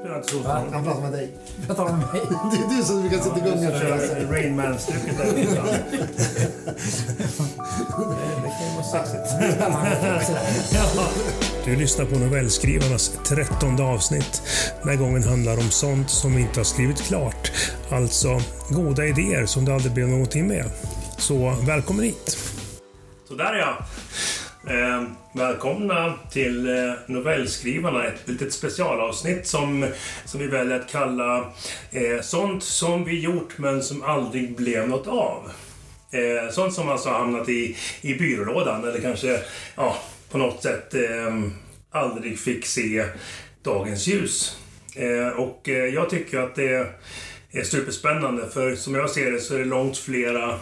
spelar inte så Va? stor Han pratar med dig. Pratar om mig? Det är du som brukar sätta igång roll. här. Kör Rain där. liksom. Det kan ju vara sexigt. Du lyssnar på novellskrivarnas trettonde avsnitt. Den här gången handlar om sånt som vi inte har skrivit klart. Alltså goda idéer som det aldrig blev någonting med. Så välkommen hit! Sådär ja. Eh, välkomna till eh, Novellskrivarna, ett litet specialavsnitt som, som vi väljer att kalla eh, Sånt som vi gjort men som aldrig blev något av. Eh, sånt som alltså hamnat i, i byrålådan eller kanske ja, på något sätt eh, aldrig fick se dagens ljus. Eh, och eh, jag tycker att det är superspännande för som jag ser det så är det långt flera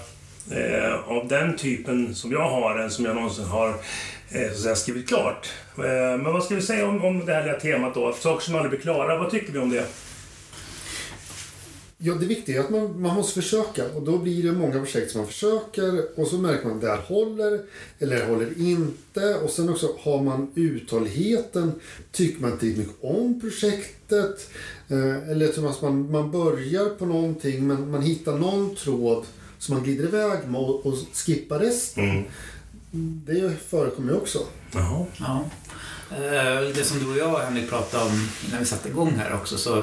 eh, av den typen som jag har än som jag någonsin har eh, så att säga, skrivit klart. Eh, men vad ska vi säga om, om det här lilla temat då? Saker som aldrig blir klara, vad tycker vi om det? Ja, det viktiga är att man, man måste försöka. Och då blir det många projekt som man försöker och så märker man att det här håller eller det håller inte. Och sen också har man uthålligheten. Tycker man inte mycket om projektet. Eh, eller tror man man, man börjar på någonting men man hittar någon tråd som man glider iväg med och, och skippar resten. Det förekommer ju också. Jaha. Ja. Eh, Det som du och jag Henrik pratade om när vi satte igång här också så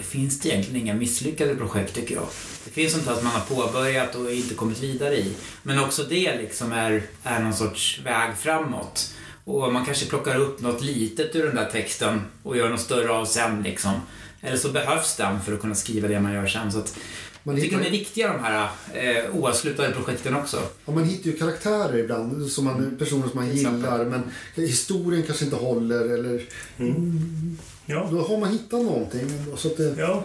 finns det egentligen inga misslyckade projekt tycker jag. Det finns sånt att man har påbörjat och inte kommit vidare i. Men också det liksom är, är någon sorts väg framåt. Och man kanske plockar upp något litet ur den där texten och gör något större av sen liksom. Eller så behövs den för att kunna skriva det man gör sen. Så att Man jag tycker de hittar, är viktiga de här eh, oavslutade projekten också. ja, man hittar ju karaktärer ibland, som man, personer som man exempel. gillar. Men historien kanske inte håller eller Ja. Då har man hittat någonting. Så att det, Ja.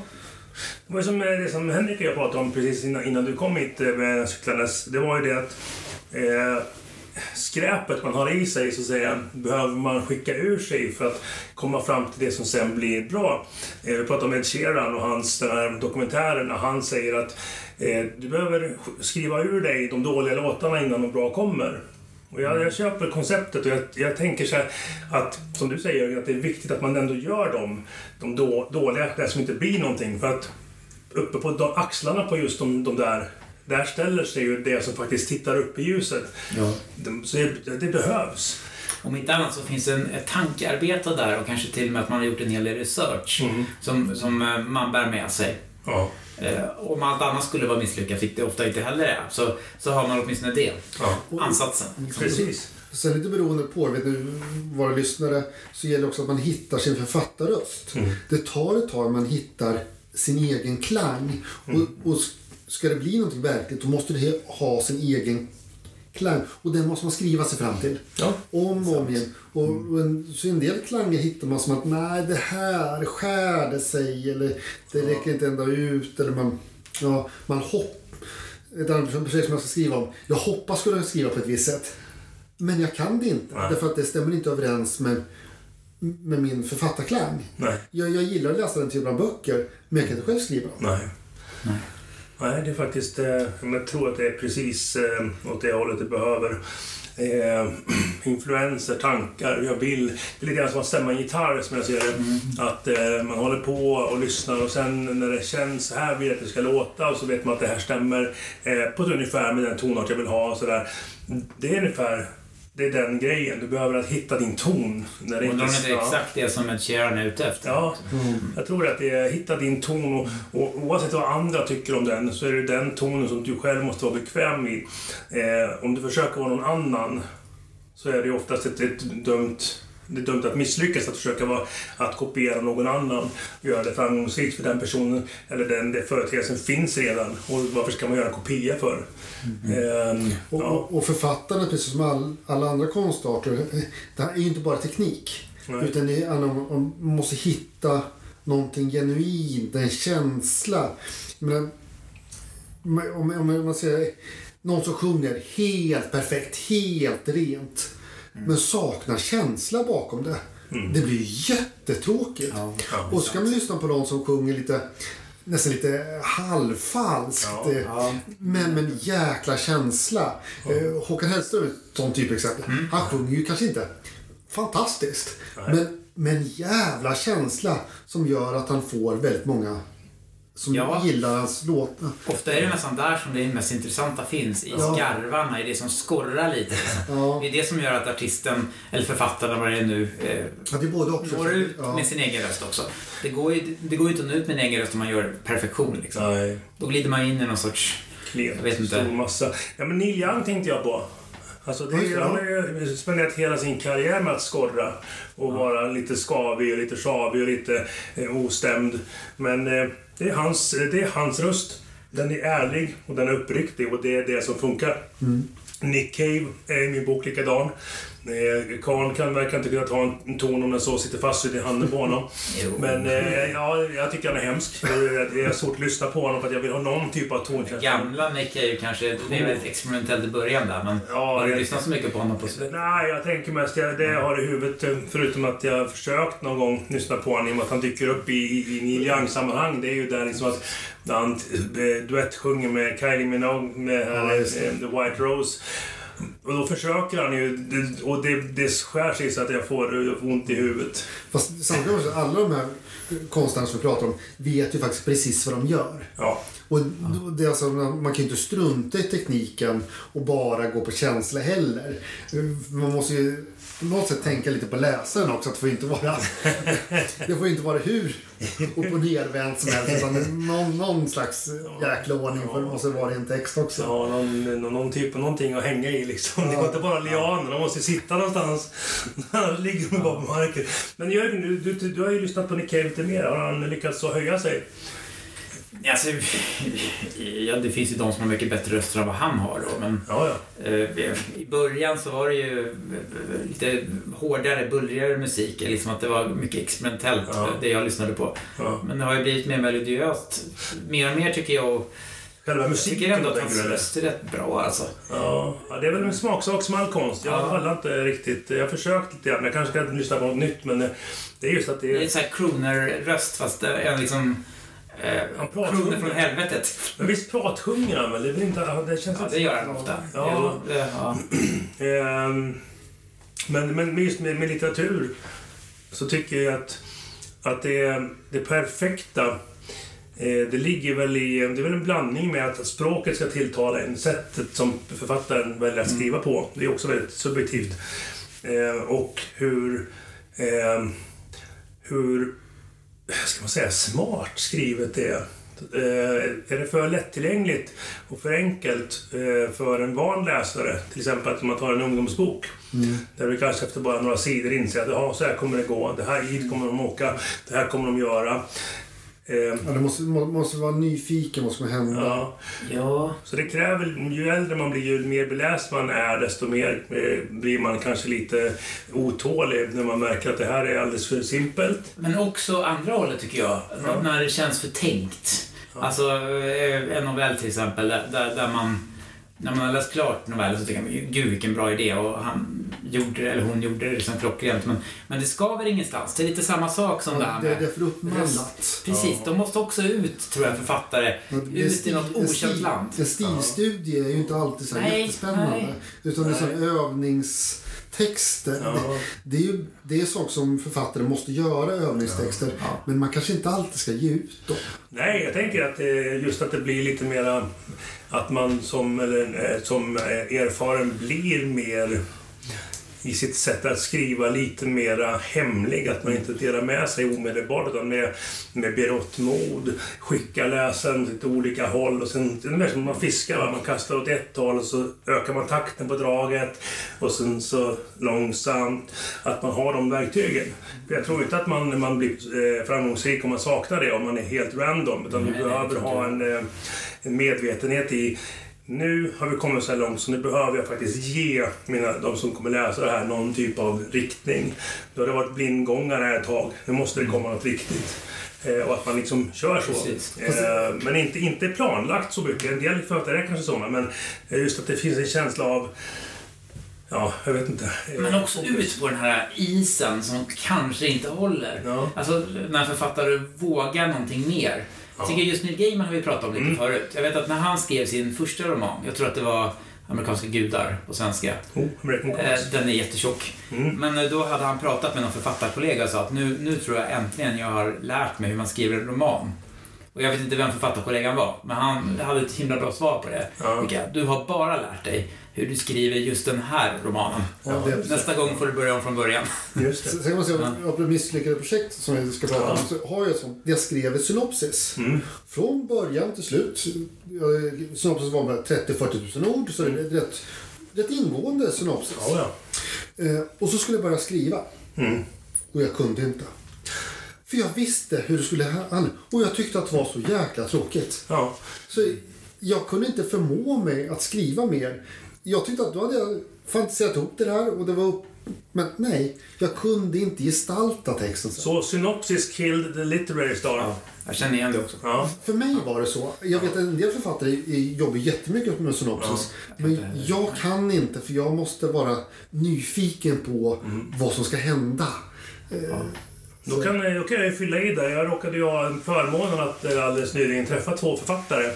Det var ju som eh, det som Henrik och jag pratade om precis innan, innan du kom hit eh, med cyklandes. Det var ju det att eh, skräpet man har i sig så att säga behöver man skicka ur sig för att komma fram till det som sen blir bra. Eh, vi pratade om Ed Sheeran och hans den här dokumentären när han säger att eh, du behöver skriva ur dig de dåliga låtarna innan de bra kommer. Och jag, jag köper konceptet och jag, jag tänker så här att, som du säger Jörgen, att det är viktigt att man ändå gör dem, de då, dåliga, det som inte blir någonting. För att uppe på de, axlarna på just de, de där, där ställer sig ju det som faktiskt tittar upp i ljuset. ja. Så det, det behövs. Om inte annat så finns det en, ett tankearbete där och kanske till och med att man har gjort en hel del research som, som eh, man bär med sig. Ja. Eh, om allt annat skulle vara misslyckat, vilket det ofta inte heller är, så, så har man åtminstone det. ja. Ansatsen. Precis. Sen lite beroende på, vet du, våra lyssnare, så gäller det också att man hittar sin författarröst. Det tar ett tag man hittar sin egen klang. Och, och ska det bli någonting verkligt, då måste det ha sin egen klang. Och den måste man skriva sig fram till. Ja. Om och om igen. Och, och en, så en del klanger hittar man som att nej, det här skär det sig eller det räcker inte ända ut. Eller man, ja, man hopp. Ett annat projekt som jag ska skriva om. Jag hoppas skulle jag skriva på ett visst sätt. Men jag kan det inte. Nej. Därför att det stämmer inte överens med, med min författarklang. Nej. Jag, jag gillar att läsa den typen av böcker, men jag kan inte själv skriva. Nej. Nej. Nej, det är faktiskt... Eh, jag tror att det är precis eh, åt det hållet det behöver. Eh, influenser, tankar, jag vill. Det är lite grann som att stämma en gitarr som jag ser det. Att eh, man håller på och lyssnar och sen när det känns så här vill jag att det ska låta och så vet man att det här stämmer eh, på ett ungefär med den tonart jag vill ha och sådär. Det är ungefär det är den grejen. Du behöver att hitta din ton. När det Och de är inte inte exakt det som Ed Sheeran är ute efter. Ja, jag tror att det är hitta din ton och, och oavsett vad andra tycker om den så är det den tonen som du själv måste vara bekväm i. Eh, om du försöker vara någon annan så är det ju oftast ett, ett dumt det är dumt att misslyckas att försöka vara, att kopiera någon annan och göra det framgångsrikt för den personen eller den företeelsen finns redan. Och varför ska man göra en kopia för? Ehm, Och, ja. och, och författarna, precis som all, alla andra konstarter, det här är ju inte bara teknik. Nej. Utan det handlar om om man måste hitta någonting genuint, en känsla. Om, om, om man säger någon som sjunger helt perfekt, helt rent. Men saknar känsla bakom det. Det blir ju jättetråkigt. Ja. Ja. Och så kan man lyssna på någon som sjunger lite nästan lite halvfalskt. Ja. Ja. Men med en jäkla känsla. Eh, Håkan Hellström är ett sånt typexempel. Han sjunger ju kanske inte fantastiskt. Nej. Men en jävla känsla som gör att han får väldigt många som Ja. gillar hans låtar. Ofta är det nästan där som det mest intressanta finns. I Ja. skarvarna, i det som skorrar lite. liksom. Ja. Det är det som gör att artisten, eller författaren vad det är nu, eh, Ja, det är både också. når ut ja. med sin egen röst också. Det går ju det går ju inte att nå ut med en egen röst om man gör perfektion. Liksom. Nej, Då glider man in i någon sorts... klent. Jag vet inte. Stor massa. Ja, men Neil Young tänkte jag på. Alltså, det, Ja, det, han ja. har ju spenderat hela sin karriär med att skorra och vara lite skavig och lite sjavig och lite eh, ostämd. Men eh, det, är hans, det är hans röst. Den är ärlig och den är uppriktig och det är det som funkar. Nick Cave är i min bok likadan. Eh, Karl kan verkar inte kunna ta en, en ton om den så sitter fast i handen på honom. Men eh, ja, jag tycker han är hemsk. Det är svårt att lyssna på honom för att jag vill ha någon typ av tonkänsla. Gamla Nick Cave kanske, det är väldigt experimentellt i början där, men Ja, har du jag- lyssnat så mycket på honom på slutet? Nej, jag tänker mest jag, det jag har i huvudet eh, förutom att jag har försökt någon gång lyssna på honom i och med att han dyker upp i, i, i Neil Young-sammanhang. Det är ju där liksom att när han eh, duettsjunger med Kylie Minogue med Ja, här, eh, The White Rose. Och då försöker han ju och det, det skär sig så att jag får ont i huvudet. Fast samtidigt också, alla de här konstnärerna som vi pratar om vet ju faktiskt precis vad de gör. Ja, Och det är alltså, man kan ju inte strunta i tekniken och bara gå på känsla heller. Man måste ju på något sätt tänka lite på läsaren också. Att det får inte vara, det får inte vara hur upp och nervänt som helst. Utan någon, någon slags jäkla ordning för det måste vara i en text också. ja någon, någon, typ av någonting att hänga i liksom. Det går inte bara lianer, de måste sitta någonstans. Han ligger de bara på marken. Men Jörgen, du, du, du har ju lyssnat på Nick Cave lite mer. Har han lyckats så höja sig? Alltså, ja, det finns ju de som har mycket bättre röster än vad han har då, men Ja, ja. eh, i början så var det ju eh, lite hårdare, bullrigare musik. Liksom att det var mycket experimentellt, Ja. det jag lyssnade på. Men det har ju blivit mer melodiöst. Mer och mer tycker jag. Själva jag musiken tycker ändå att hans röst är rätt bra alltså. Ja, det är väl en smaksak som all konst. Jag Ja. pallar inte riktigt. Jag har försökt lite grann. Jag kanske ska lyssna på något nytt, men eh, det är just att det Det är är... en sån här crooner-röst fast det är liksom... Eh, om från helvetet. Men visst pratsjunger han väl? Det, är väl inte, det känns Ja, inte det gör han ofta. Ja. Det, ja. Ehm, men, men just med, med litteratur så tycker jag att, att det, det perfekta eh, det ligger väl i... Det är väl en blandning med att språket ska tilltala en, sättet som författaren väljer att skriva på. Det är också väldigt subjektivt. Eh, och hur... Eh, hur... Ska man säga smart skrivet det är. Eh, är det för lättillgängligt och för enkelt eh, för en van läsare, till exempel att man tar en ungdomsbok, där du kanske efter bara några sidor inser att så här kommer det gå, det här hit kommer de åka, det här kommer de göra. Eh, Ja, det måste, må, måste vara nyfiken vad som hända. ja. ja, Så det kräver, ju äldre man blir, ju mer beläst man är, desto mer eh, blir man kanske lite otålig när man märker att det här är alldeles för simpelt. Men också andra hållet tycker jag. Ja. När det känns för tänkt. Alltså eh, en novell till exempel där, där man när man har läst klart novellen så tänker man gud vilken bra idé och han gjorde det, eller hon gjorde det liksom klockrent. Men, men det skaver ingenstans. Det är lite samma sak som det här med det är för uppmallat. Precis, de måste också ut tror jag författare. Ut i något en okänt stil- land. En stilstudie är ju inte alltid så här Nej, jättespännande. nej. Utan det är så här övningstexter. Ja. Det, är ju det är saker som författare måste göra, övningstexter. Ja. Men man kanske inte alltid ska ge ut dem. Nej, jag tänker att det, just att det blir lite mera... Att man som, eh, som eh, erfaren blir mer i sitt sätt att skriva lite mera hemlig. Att man inte delar med sig omedelbart utan med, med berått mod skickar läsaren till olika håll. Och sen, det är mer som man fiskar. Va? Man kastar åt ett håll och så ökar man takten på draget. Och sen så långsamt. Att man har de verktygen. För jag tror inte att man, man blir eh, framgångsrik om man saknar det, om man är helt random. Utan du behöver ha jag. en, eh, en medvetenhet i nu har vi kommit så här långt så nu behöver jag faktiskt ge mina, de som kommer läsa det här någon typ av riktning. Då har det varit blindgångare här ett tag. Nu måste det komma något viktigt. Eh, och att man liksom kör så. Precis. Eh, men inte, inte planlagt så mycket. En del författare är kanske sådana, men eh, just att det finns en känsla av Ja, jag vet inte. Men också ut på den här isen som kanske inte håller. Ja. Alltså när författare vågar någonting mer. Jag tycker just Neil Gaiman har vi pratat om lite Mm. förut. Jag vet att när han skrev sin första roman, jag tror att det var Amerikanska gudar på svenska. Oh, Eh. Den är jättetjock. Mm. Men eh, då hade han pratat med någon författarkollega och sa att nu, nu tror jag äntligen jag har lärt mig hur man skriver en roman. Och jag vet inte vem författarkollegan var, men han hade ett himla bra svar på det. Ja. Vilka, du har bara lärt dig hur du skriver just den här romanen. Ja, Nästa gång får du börja om från början. Just det. Sen kan man säga, apropå misslyckade projekt som vi ska prata om, så har jag ett sånt. Jag skrev ett synopsis. Mm. Från början till slut. Synopsis var bara 30-40 tusen ord, så det är rätt, rätt ingående synopsis. Ja, ja. Eh, och så skulle jag börja skriva. Mm. Och jag kunde inte. För jag visste hur det skulle handla. Och jag tyckte att det var så jäkla tråkigt. ja. Så jag kunde inte förmå mig att skriva mer. Jag tyckte att då hade jag fantiserat ihop det här och det var upp... Men nej, jag kunde inte gestalta texten. Så. Så synopsis killed the literary star. Ja, jag känner igen det också. Ja. För mig var det så. Jag vet att en del författare jobbar jättemycket med synopsis. Men jag kan inte för jag måste vara nyfiken på vad som ska hända. Eh, Då kan, då kan jag fylla i där. Jag råkade ju ha en förmånen att eh, alldeles nyligen träffa två författare.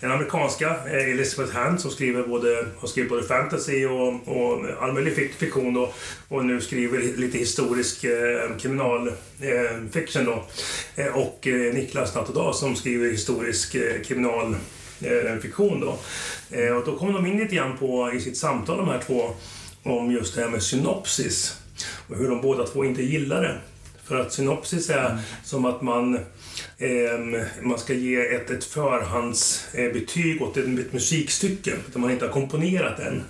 Den amerikanska, eh, Elizabeth Hand, som skriver både, har skrivit både fantasy och, och all möjlig fik- fiktion och, och nu skriver lite historisk eh, kriminalfiction. Eh, då. Eh, och eh, Niklas Nattodal som skriver historisk eh, kriminal eh, fiktion då. Och då kom de in lite grann på, i sitt samtal de här två om just det här med synopsis och hur de båda två inte gillar det. För att synopsis är som att man, ehm, man ska ge ett, ett förhandsbetyg åt ett, ett musikstycke där man inte har komponerat än.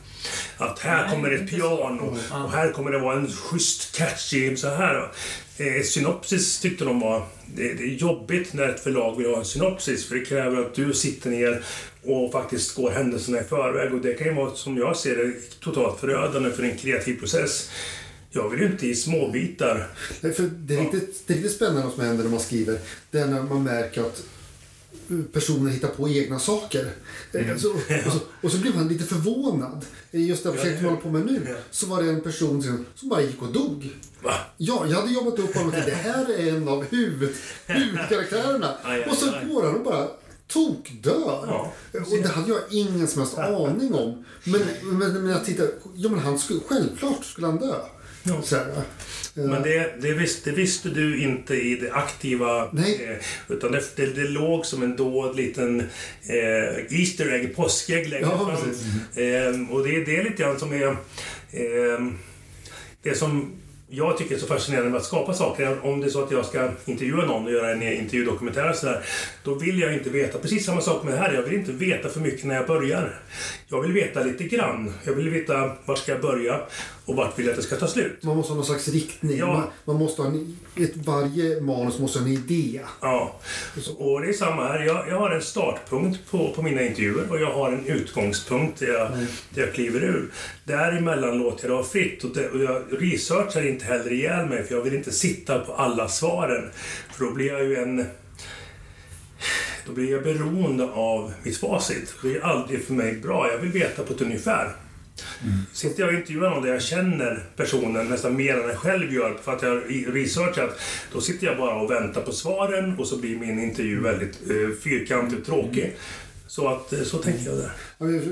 Att här Nej, kommer ett piano och här kommer det vara en schysst catchy så här. Eh, synopsis tyckte de var det är jobbigt när ett förlag vill ha en synopsis för det kräver att du sitter ner och faktiskt går händelserna i förväg och det kan ju vara som jag ser det totalt förödande för en kreativ process. Jag vill ju inte i småbitar. Nej, för det, är riktigt, det är riktigt spännande som händer när man skriver. Det är när man märker att personen hittar på egna saker. Eh, Så, och, så, och så blir man lite förvånad. Just det här projektet vi håller på med nu så var det en person som, som bara gick och dog. Va? Ja, jag hade jobbat upp honom till det här är en av huvud, huvudkaraktärerna. Och så går han och bara tokdör. Ja, och det hade jag ingen som helst aning om. Men, men, men jag tittade, ja men han skulle, självklart skulle han dö. Ja. Men det, det, visste, det visste du inte i det aktiva. Nej. Eh, utan det, det, det låg som en dold liten eh, Easter egg, påskägg längre Ja, fram. Eh, och det, det är lite grann som är... Eh, det som jag tycker är så fascinerande med att skapa saker. Om det är så att jag ska intervjua någon och göra en intervjudokumentär och sådär. Då vill jag inte veta, precis samma sak med det här. Jag vill inte veta för mycket när jag börjar. Jag vill veta lite grann. Jag vill veta vart ska jag börja och vart vill jag att det ska ta slut. Man måste ha någon slags riktning. Ja. Man, man måste ha en, ett, varje manus måste ha en idé. Ja, och det är samma här. Jag, jag har en startpunkt på, på mina intervjuer och jag har en utgångspunkt där jag, där jag kliver ur. Däremellan låter jag det vara fritt och, det, och jag researchar inte heller ihjäl mig för jag vill inte sitta på alla svaren. För då blir jag ju en... Då blir jag beroende av mitt facit. Det är aldrig för mig bra. Jag vill veta på ett ungefär. Sitter jag och intervjuar någon där jag känner personen nästan mer än jag själv gör för att jag har re- researchat, då sitter jag bara och väntar på svaren och så blir min intervju väldigt eh, fyrkantig och tråkig. Så, att, eh, så tänker jag där.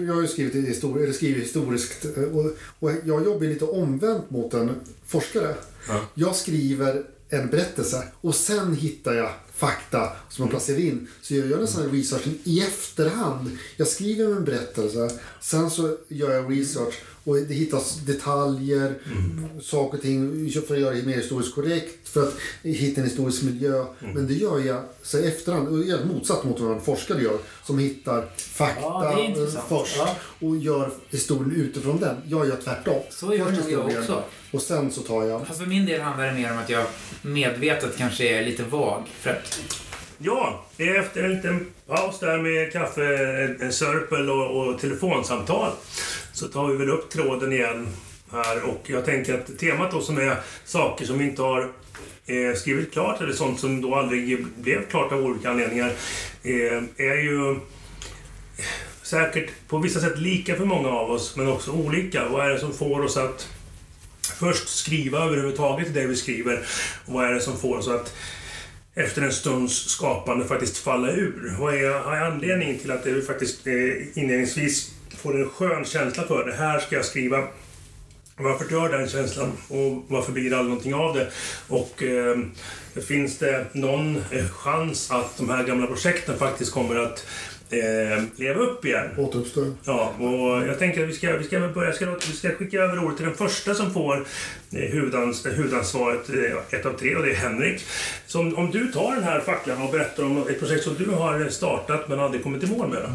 Jag har ju skrivit, histori- eller skrivit historiskt eh, och, och jag jobbar lite omvänt mot en forskare. Ja. Jag skriver en berättelse och sen hittar jag fakta som jag placerar in. Så jag gör nästan researchen i efterhand. Jag skriver en berättelse, sen så gör jag research och det hittas detaljer, saker och ting för att göra det mer historiskt korrekt, för att hitta en historisk miljö. Men det gör jag så i efterhand, och jag är motsatt mot vad en forskare gör, som hittar fakta Ja, först Ja. och gör historien utifrån den. Jag gör tvärtom. Så gör Först jag också. Och sen så tar jag... Fast för min del handlar det mer om att jag medvetet kanske är lite vag. För att Ja, efter en liten paus där med kaffe, en- sörpel och, och telefonsamtal så tar vi väl upp tråden igen här och jag tänker att temat då som är saker som vi inte har eh, skrivit klart eller sånt som då aldrig blev klart av olika anledningar eh, är ju säkert på vissa sätt lika för många av oss men också olika. Vad är det som får oss att först skriva överhuvudtaget det vi skriver och vad är det som får oss att efter en stunds skapande faktiskt falla ur? Vad är, är anledningen till att du faktiskt eh, inledningsvis får en skön känsla för det här ska jag skriva. Varför dör den känslan och varför blir det aldrig någonting av det? Och eh, finns det någon eh, chans att de här gamla projekten faktiskt kommer att eh, leva upp igen? Återuppstår. Ja, och jag tänker att vi ska, vi ska börja, ska, vi ska skicka över ordet till den första som får eh, huvudans, huvudansvaret, eh, ett av tre, och det är Henrik. Så om, om du tar den här facklan och berättar om ett projekt som du har startat men aldrig kommit i mål med. Då.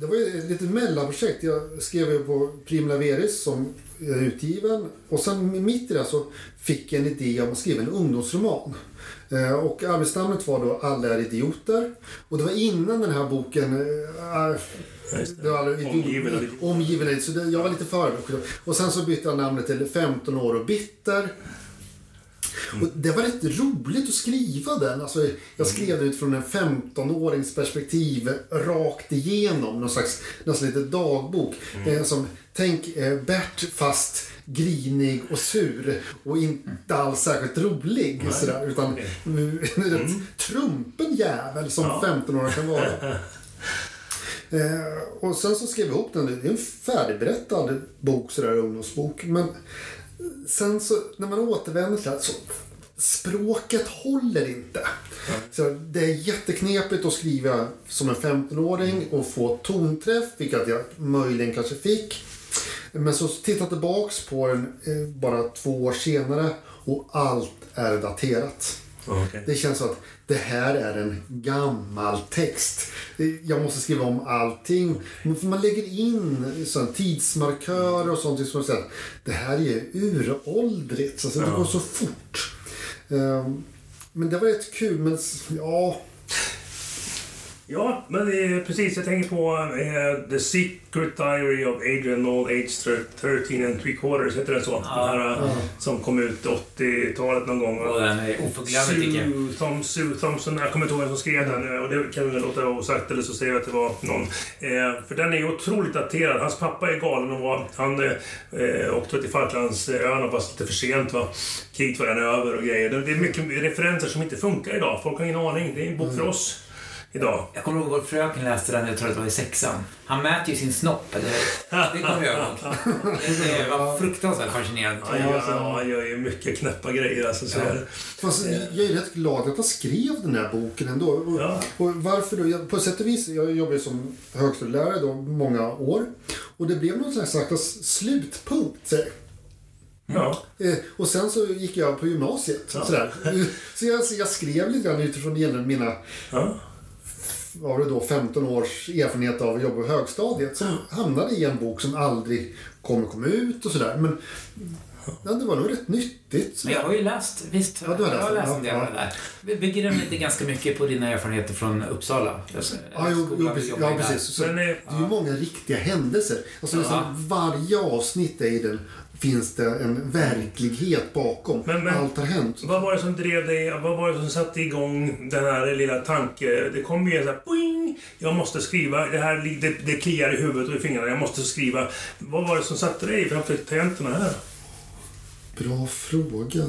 Det var ett litet mellanprojekt. Jag skrev på Primla Veris som utgiven. Och sen mitt i det så fick jag en idé om att skriva en ungdomsroman. Eh, Och arbetsnamnet var då Alla är idioter. Och det var innan den här boken... äh, det. var Omgiven. Omgiven. Så det, jag var lite förberedd. Och sen så bytte jag namnet till 15 år och bitter. Och det var rätt roligt att skriva den. Alltså, jag skrev det utifrån en 15-årings perspektiv rakt igenom. Någon slags nästan lite dagbok. Eh, som, tänk eh, Bert fast grinig och sur och inte alls särskilt rolig. Sådär, utan en rätt trumpen jävel som Ja. 15-åringar kan vara. Eh, och sen så skrev vi ihop den. Det är en färdigberättad bok, sådär ungdomsbok. Men sen så, när man återvänder till det så språket håller inte. Så det är jätteknepigt att skriva som en 15-åring och få tonträff, vilket jag möjligen kanske fick. Men så titta tillbaks på den eh, bara två år senare och allt är daterat. Okej. Det känns som att det här är en gammal text. Jag måste skriva om allting. Man lägger in sån tidsmarkörer och sånt. Som säger att det här är uråldrigt. Alltså, det går så fort. Ehm, Men det var rätt kul. Men ja, Ja, men det är precis. Jag tänker på eh, The Secret Diary of Adrian Knoll, age thir- 13 and three quarters, heter den så? Ja. Den här eh, som kom ut 80-talet någon gång. Och den är oförglömlig tycker jag. Thom, Sue Thompson, jag kommer inte ihåg vem som skrev den och det kan vi väl låta vara osagt eller så säger jag att det var någon. Eh, för den är ju otroligt daterad. Hans pappa är galen och var, han eh, åkte till Falklandsöarna fast lite för sent. Va? Kriget var redan över och grejer. Det det är mycket referenser som inte funkar idag. Folk har ingen aning. Det är en bok för oss idag. Jag kommer ihåg vår fröken läste den, jag tror att det var i sexan. Han mäter ju sin snopp, eller Det kommer jag ihåg. Det var fruktansvärt fascinerande. Han gör, ja, han gör ju mycket knäppa grejer. Alltså, så det. fast jag är rätt glad att jag skrev den här boken ändå. Och, Ja. och varför då? Jag, på sätt och vis, jag jobbade som högstadielärare då många år. Och det blev någon slags slags slutpunkt. Så. Ja. Eh, och sen så gick jag på gymnasiet. Ja. Sådär. Så jag, så jag skrev lite grann utifrån mina Ja. Var det då, 15 års erfarenhet av att jobba på högstadiet som hamnade i en bok som aldrig kommer komma ut och sådär. Men ja, det var nog rätt nyttigt. Men jag har ju läst, visst, Ja, du har jag har läst läst en del av det där. Bygger den inte ganska mycket på dina erfarenheter från Uppsala? Alltså, Ja, jo, jo, precis. Ja, precis. Så, Men, det eh, är ju många riktiga händelser. Alltså, Ja. liksom, varje avsnitt i den finns det en verklighet bakom. Men- men- Allt har hänt. Vad var det som drev dig? Vad var det som satte igång den här lilla tanke... Det kom ju en sån här boing! Jag måste skriva. Det här det, det kliar i huvudet och i fingrarna. Jag måste skriva. Vad var det som satte dig framför tangenterna här? Bra fråga.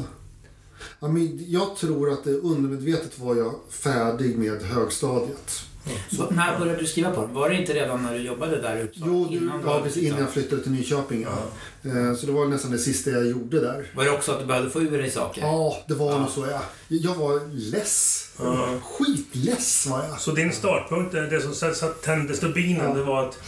Jag tror att det undermedvetet var jag färdig med högstadiet. Så, när började du skriva på den? Var det inte redan när du jobbade där i Uppsala? Jo, du, Innan ja, precis flyttat? innan jag flyttade till Nyköping. Ja. Eh, Så det var nästan det sista jag gjorde där. Var det också att du behövde få ur dig saker? Ja, det var nog så. Ja. Jag var less. Ja. Skitless var jag. Så din startpunkt, det det som tände stubinen, Ja. det var att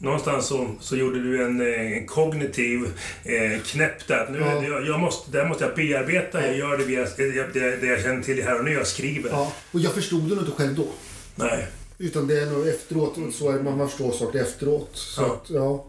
Någonstans så, så gjorde du en, eh, en kognitiv eh, knäpp där. Nu, Ja. jag, jag måste, det här måste jag bearbeta. Jag gör det, via, det, det, det jag känner till här och nu. Jag skriver. Ja. Och jag förstod det nog inte själv då. Nej. Utan det är nog efteråt. Så är man, man förstår saker efteråt. Så Ja. Att, ja.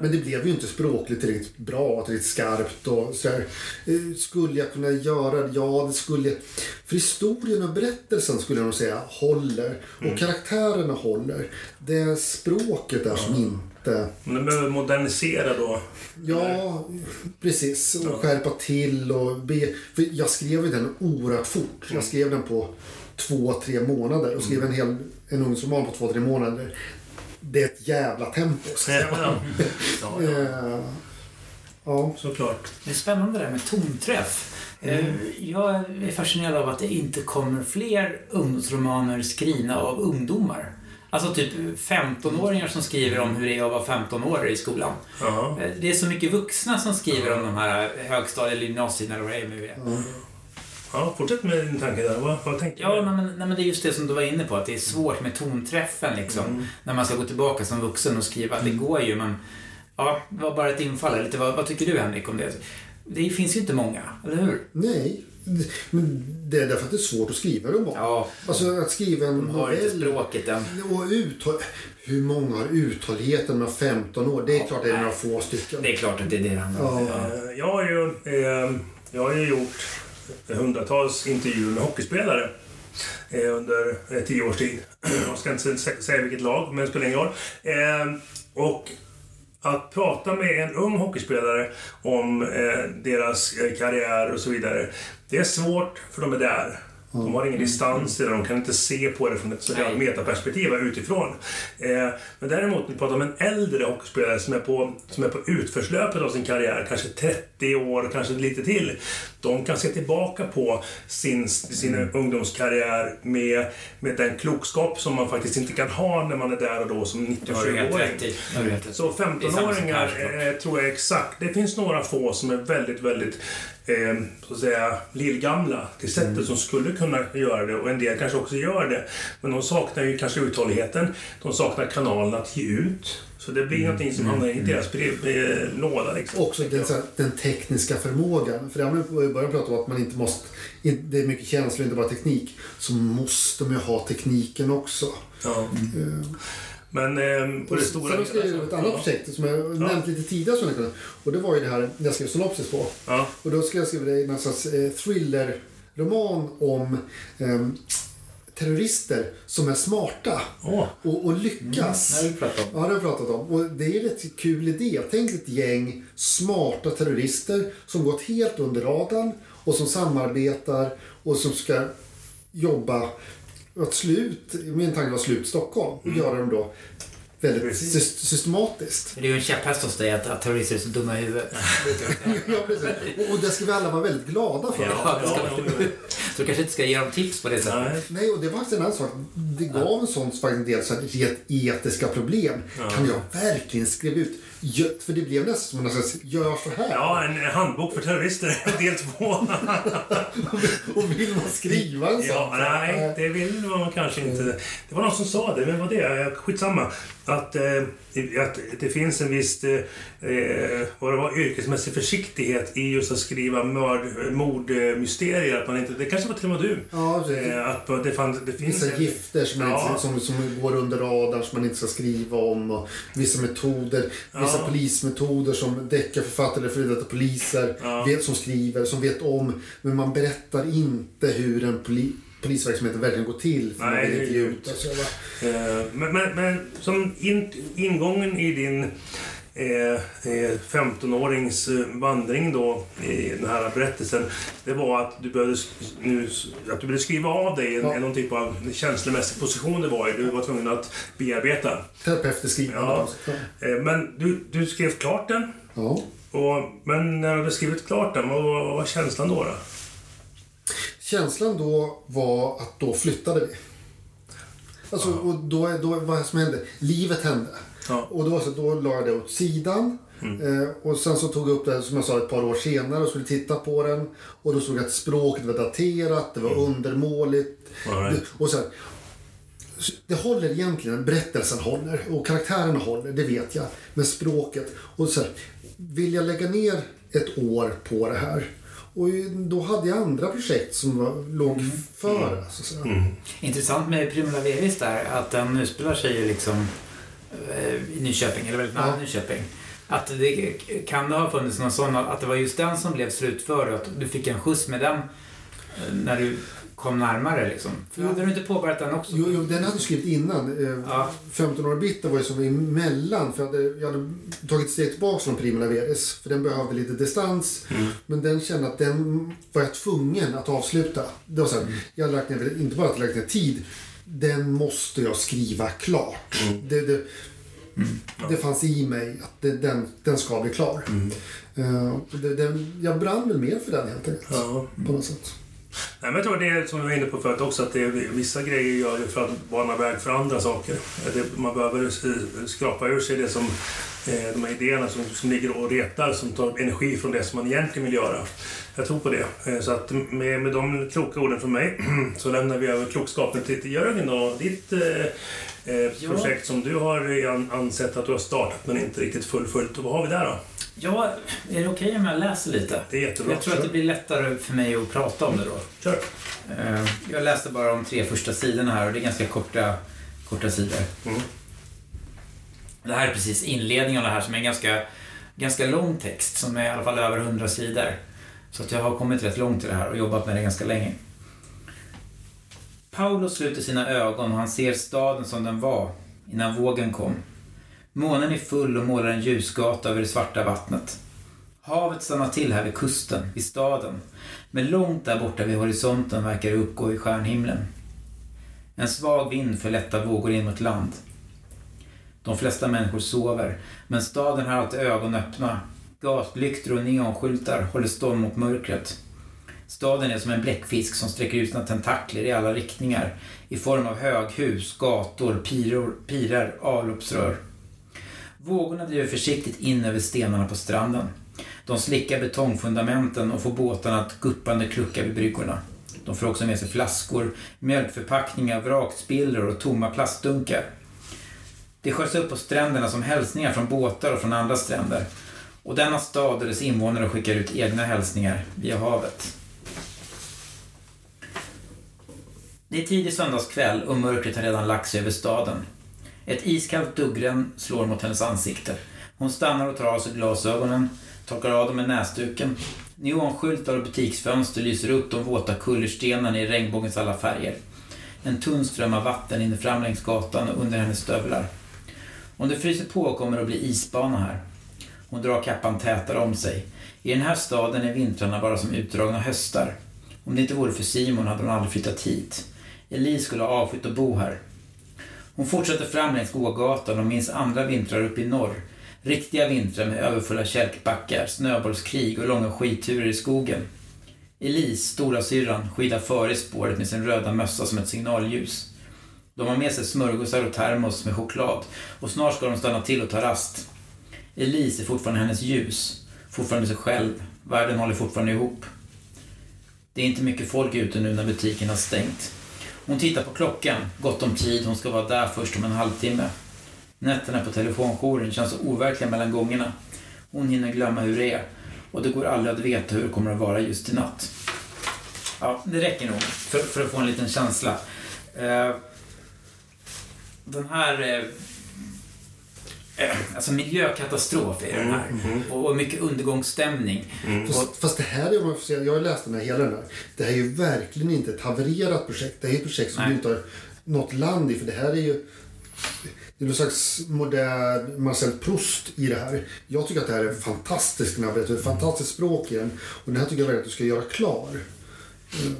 Men det blev ju inte språkligt riktigt bra, riktigt skarpt och sådär. Eh, Skulle jag kunna göra det? Ja, det skulle jag. För historien och berättelsen skulle jag nog säga håller. Och karaktärerna håller. Det är språket där som inte... Men du behöver modernisera då. Ja, precis. Och skärpa till och be. För jag skrev ju den oerhört fort. Jag skrev den på två, tre månader och skrev en hel en ungdomsroman på två, tre månader. Det är ett jävla tempo. Så att säga. Ja, ja. Eh, ja. såklart. Det är spännande det där med tonträff. Eh, Jag är fascinerad av att det inte kommer fler ungdomsromaner skrivna av ungdomar. Alltså typ 15-åringar som skriver om hur det är att vara 15 år i skolan. Ja. Eh, Det är så mycket vuxna som skriver om de här högstadie eller gymnasierna eller vad det är nu är. Ja, fortsätt med din tanke där. Vad, vad tänkte Ja, du? nej, men, nej, men det är just det som du var inne på, att det är svårt med tonträffen liksom. När man ska gå tillbaka som vuxen och skriva. Det går ju, men... Ja, det var bara ett infall. Lite, vad, vad tycker du Henrik om det? Det finns ju inte många, eller hur? Nej, men det är därför att det är svårt att skriva roman. Ja, Alltså att skriva en de har inte novell. språket än. Och uthåll... Hur många har uthålligheten med 15 år? Det är klart det är några få stycken. Det är klart att det är det det handlar om. Ja. Eh, Jag har ju, eh, jag har ju gjort hundratals intervjuer med hockeyspelare eh, under eh, tio års tid. Jag ska inte säga vilket lag, men det spelar ingen roll. Eh, Och att prata med en ung hockeyspelare om eh, deras eh, karriär och så vidare, det är svårt för de är där. De har ingen distans eller de kan inte se på det från ett så kallat metaperspektiv utifrån. Eh, men däremot, när vi pratar om en äldre hockeyspelare som är, på, som är på utförslöpet av sin karriär, kanske 30 år, kanske lite till. De kan se tillbaka på sin, sin ungdomskarriär med, med den klokskap som man faktiskt inte kan ha när man är där och då som Det har du helt 97-åring. rätt i. Det har du helt rätt i. Så Det är samma som 15-åringar Persbrook. eh, tror jag exakt. Det finns några få som är väldigt, väldigt eh, så att säga lillgamla till sättet Mm. som skulle kunna göra det och en del kanske också gör det. Men de saknar ju kanske uthålligheten. De saknar kanalen att ge ut. Så det blir Mm. någonting som hamnar i deras brev, eh, låda. Liksom, Också den, här, den tekniska förmågan. För det har man i början pratat om att man inte måste... Det är mycket känslor, inte bara teknik. Så måste man ju ha tekniken också. Ja. Eh, Men eh, på det stora Sen skrev jag ett annat projekt som jag nämnt lite tidigare. Som jag kunde. Och det var ju det här jag skrev synopsis på. Ja. Och då ska jag skriva någon slags eh, thrillerroman om eh, terrorister som är smarta Åh. och, och lyckas. Det har vi pratat om. Ja, det har jag pratat om. Och det är en rätt kul idé. Tänk ett gäng smarta terrorister som gått helt under radarn och som samarbetar och som ska jobba att slut, min tanke var slut Stockholm och göra dem då väldigt Precis. sy- systematiskt. Det är ju en käpphäst hos dig att, att terrorister är så dumma i huvudet. ja, precis. Och, och det ska vi alla vara väldigt glada för. Ja, Ja. Så du kanske inte ska ge dem tips på det sättet. Nej. Nej, och det var faktiskt en annan sak. Det gav en sån faktiskt en del så här, etiska problem. Kan jag verkligen skriva ut? För det blev nästan som en slags, gör så här. Ja, en handbok för terrorister, del två. Och vill man skriva en sån? Ja, nej, det vill man kanske inte. Det var någon som sa det, men vad det? Skitsamma. Att, eh, att det finns en viss eh, vad det var, yrkesmässig försiktighet i just att skriva mörd, mordmysterier. Att man inte, det kanske var till och med du. Ja, precis. Eh, att det, fanns, det finns... Vissa gifter som, Ja. inte, som, som går under radarn som man inte ska skriva om. Och vissa metoder, vissa Ja. polismetoder som deckarförfattare före detta poliser Ja. vet, som skriver, som vet om. Men man berättar inte hur en poli, polisverksamhet verkligen går till. För Nej, det inte ut. Alltså? Eh, Men, men, men som in, ingången i din eh, eh, 15-årings eh, vandring då i den här berättelsen, det var att du behövde, nu, att du behövde skriva av dig en, Ja. någon typ av känslomässig position det var i. Du var tvungen att bearbeta. Terapeutiskt skrivande. Ja. Eh, Men du, du skrev klart den. ja. Och, men när du hade skrivit klart den, vad var, vad var känslan då? då? Känslan då var att då flyttade vi. Alltså, och då, då, vad som hände? Livet hände. Ja. Och då, så, då la jag det åt sidan. Eh, och sen så tog jag upp det som jag sa ett par år senare och skulle titta på den. Och då såg jag att språket var daterat, det var undermåligt. All right. Det, och så här, det håller egentligen, berättelsen håller och karaktärerna håller, det vet jag. Men språket. Och så här, vill jag lägga ner ett år på det här? Och då hade jag andra projekt som var, låg före. Så att säga. Intressant med Primula Veris där, att den utspelar sig liksom eh, i Nyköping, eller väldigt nära Ja. Nyköping. Att det kan det ha funnits någon sån, att det var just den som blev slutförd och att du fick en skjuts med den eh, när du kom närmare liksom. För hade du inte påbörjat den också? Jo, jo, den hade jag skrivit innan. Eh, Ja. 15 år bitter var ju som emellan. För jag hade, jag hade tagit ett steg tillbaka från Prima Leveris. För den behövde lite distans. Men den kände att den var jag tvungen att avsluta. Det var så här, Jag hade lagt ner, inte bara att jag lagt ner tid. Den måste jag skriva klart. Det, det, det fanns i mig att det, den, den ska bli klar. Och det, den, jag brann väl mer för den helt enkelt. Ja. På något sätt. Nej, men jag tror det är som du var inne på förut också, att det är, vissa grejer gör det för att bana väg för andra saker. Det, man behöver eh, skrapa ur sig det som, eh, de här idéerna som, som ligger och retar, som tar energi från det som man egentligen vill göra. Jag tror på det. Eh, så att med, med de kloka orden från mig så lämnar vi över klokskapen till, till Jörgen och ditt eh, eh, projekt som du har ansett att du har startat men inte riktigt fullföljt. Vad har vi där då? Ja, är det okej okay om jag läser lite? Det är jättebra. Jag tror att det blir lättare för mig att prata om det då. Kör. Eh, jag läste bara de tre första sidorna här och det är ganska korta, korta sidor. Mm. Det här är precis inledningen av det här som är en ganska, ganska lång text som är i alla fall över 100 sidor. Så att jag har kommit rätt långt i det här och jobbat med det ganska länge. Paolo sluter sina ögon och han ser staden som den var innan vågen kom. Månen är full och målar en ljusgata över det svarta vattnet. Havet stannar till här vid kusten, vid staden. Men långt där borta vid horisonten verkar det uppgå i stjärnhimlen. En svag vind för lätta vågor in mot land. De flesta människor sover, men staden har alltid ögon öppna. Gatlyktor och neonskyltar håller stånd mot mörkret. Staden är som en bläckfisk som sträcker ut sina tentakler i alla riktningar i form av höghus, gator, piror, pirar, avloppsrör. Vågorna driver försiktigt in över stenarna på stranden. De slickar betongfundamenten och får båtarna att guppande klucka vid bryggorna. De får också med sig flaskor, mjölkförpackningar, vrakspillror och tomma plastdunkar. Det sköljs upp på stränderna som hälsningar från båtar och från andra stränder. Och denna stad och dess invånare skickar ut egna hälsningar via havet. Det är tidig söndagskväll och mörkret har redan lagt sig över staden. Ett iskallt duggregn slår mot hennes ansikte. Hon stannar och tar av sig glasögonen, torkar av dem med näsduken. Neonskyltar och butiksfönster lyser upp de våta kullerstenarna i regnbågens alla färger. En tunn ström av vatten rinner fram längs gatan och under hennes stövlar. Om det fryser på kommer det att bli isbana här. Hon drar kappan tätare om sig. I den här staden är vintrarna bara som utdragna höstar. Om det inte vore för Simon hade hon aldrig flyttat hit. Elise skulle ha avskytt att bo här. Hon fortsätter fram längs gågatan och minns andra vintrar uppe i norr. Riktiga vintrar med överfulla kälkbackar, snöbollskrig och långa skidturer i skogen. Elise, stora syrran, skidar före i spåret med sin röda mössa som ett signalljus. De har med sig smörgåsar och termos med choklad och snart ska de stanna till och ta rast. Elise är fortfarande hennes ljus, fortfarande sig själv. Världen håller fortfarande ihop. Det är inte mycket folk ute nu när butiken har stängt. Hon tittar på klockan. Gott om tid. Hon ska vara där först om en halvtimme. Nätterna på telefonjouren känns så overkliga mellan gångerna. Hon hinner glömma hur det är. Och det går aldrig att veta hur det kommer att vara just i natt. Ja, det räcker nog för, för att få en liten känsla. Eh, den här Eh, alltså miljökatastrof är den här. Mm, mm. Och mycket undergångsstämning. Mm. Fast, fast, det här, är, om jag, säga, jag har läst den här hela den här. Det här är ju verkligen inte ett havererat projekt. Det här är ett projekt som Nej. du inte har något land i. För det här är ju... Det är någon slags modern Marcel Proust i det här. Jag tycker att det här är fantastiskt när jag berättar. Ett fantastiskt språk i den. Och den här tycker jag verkligen att du ska göra klar.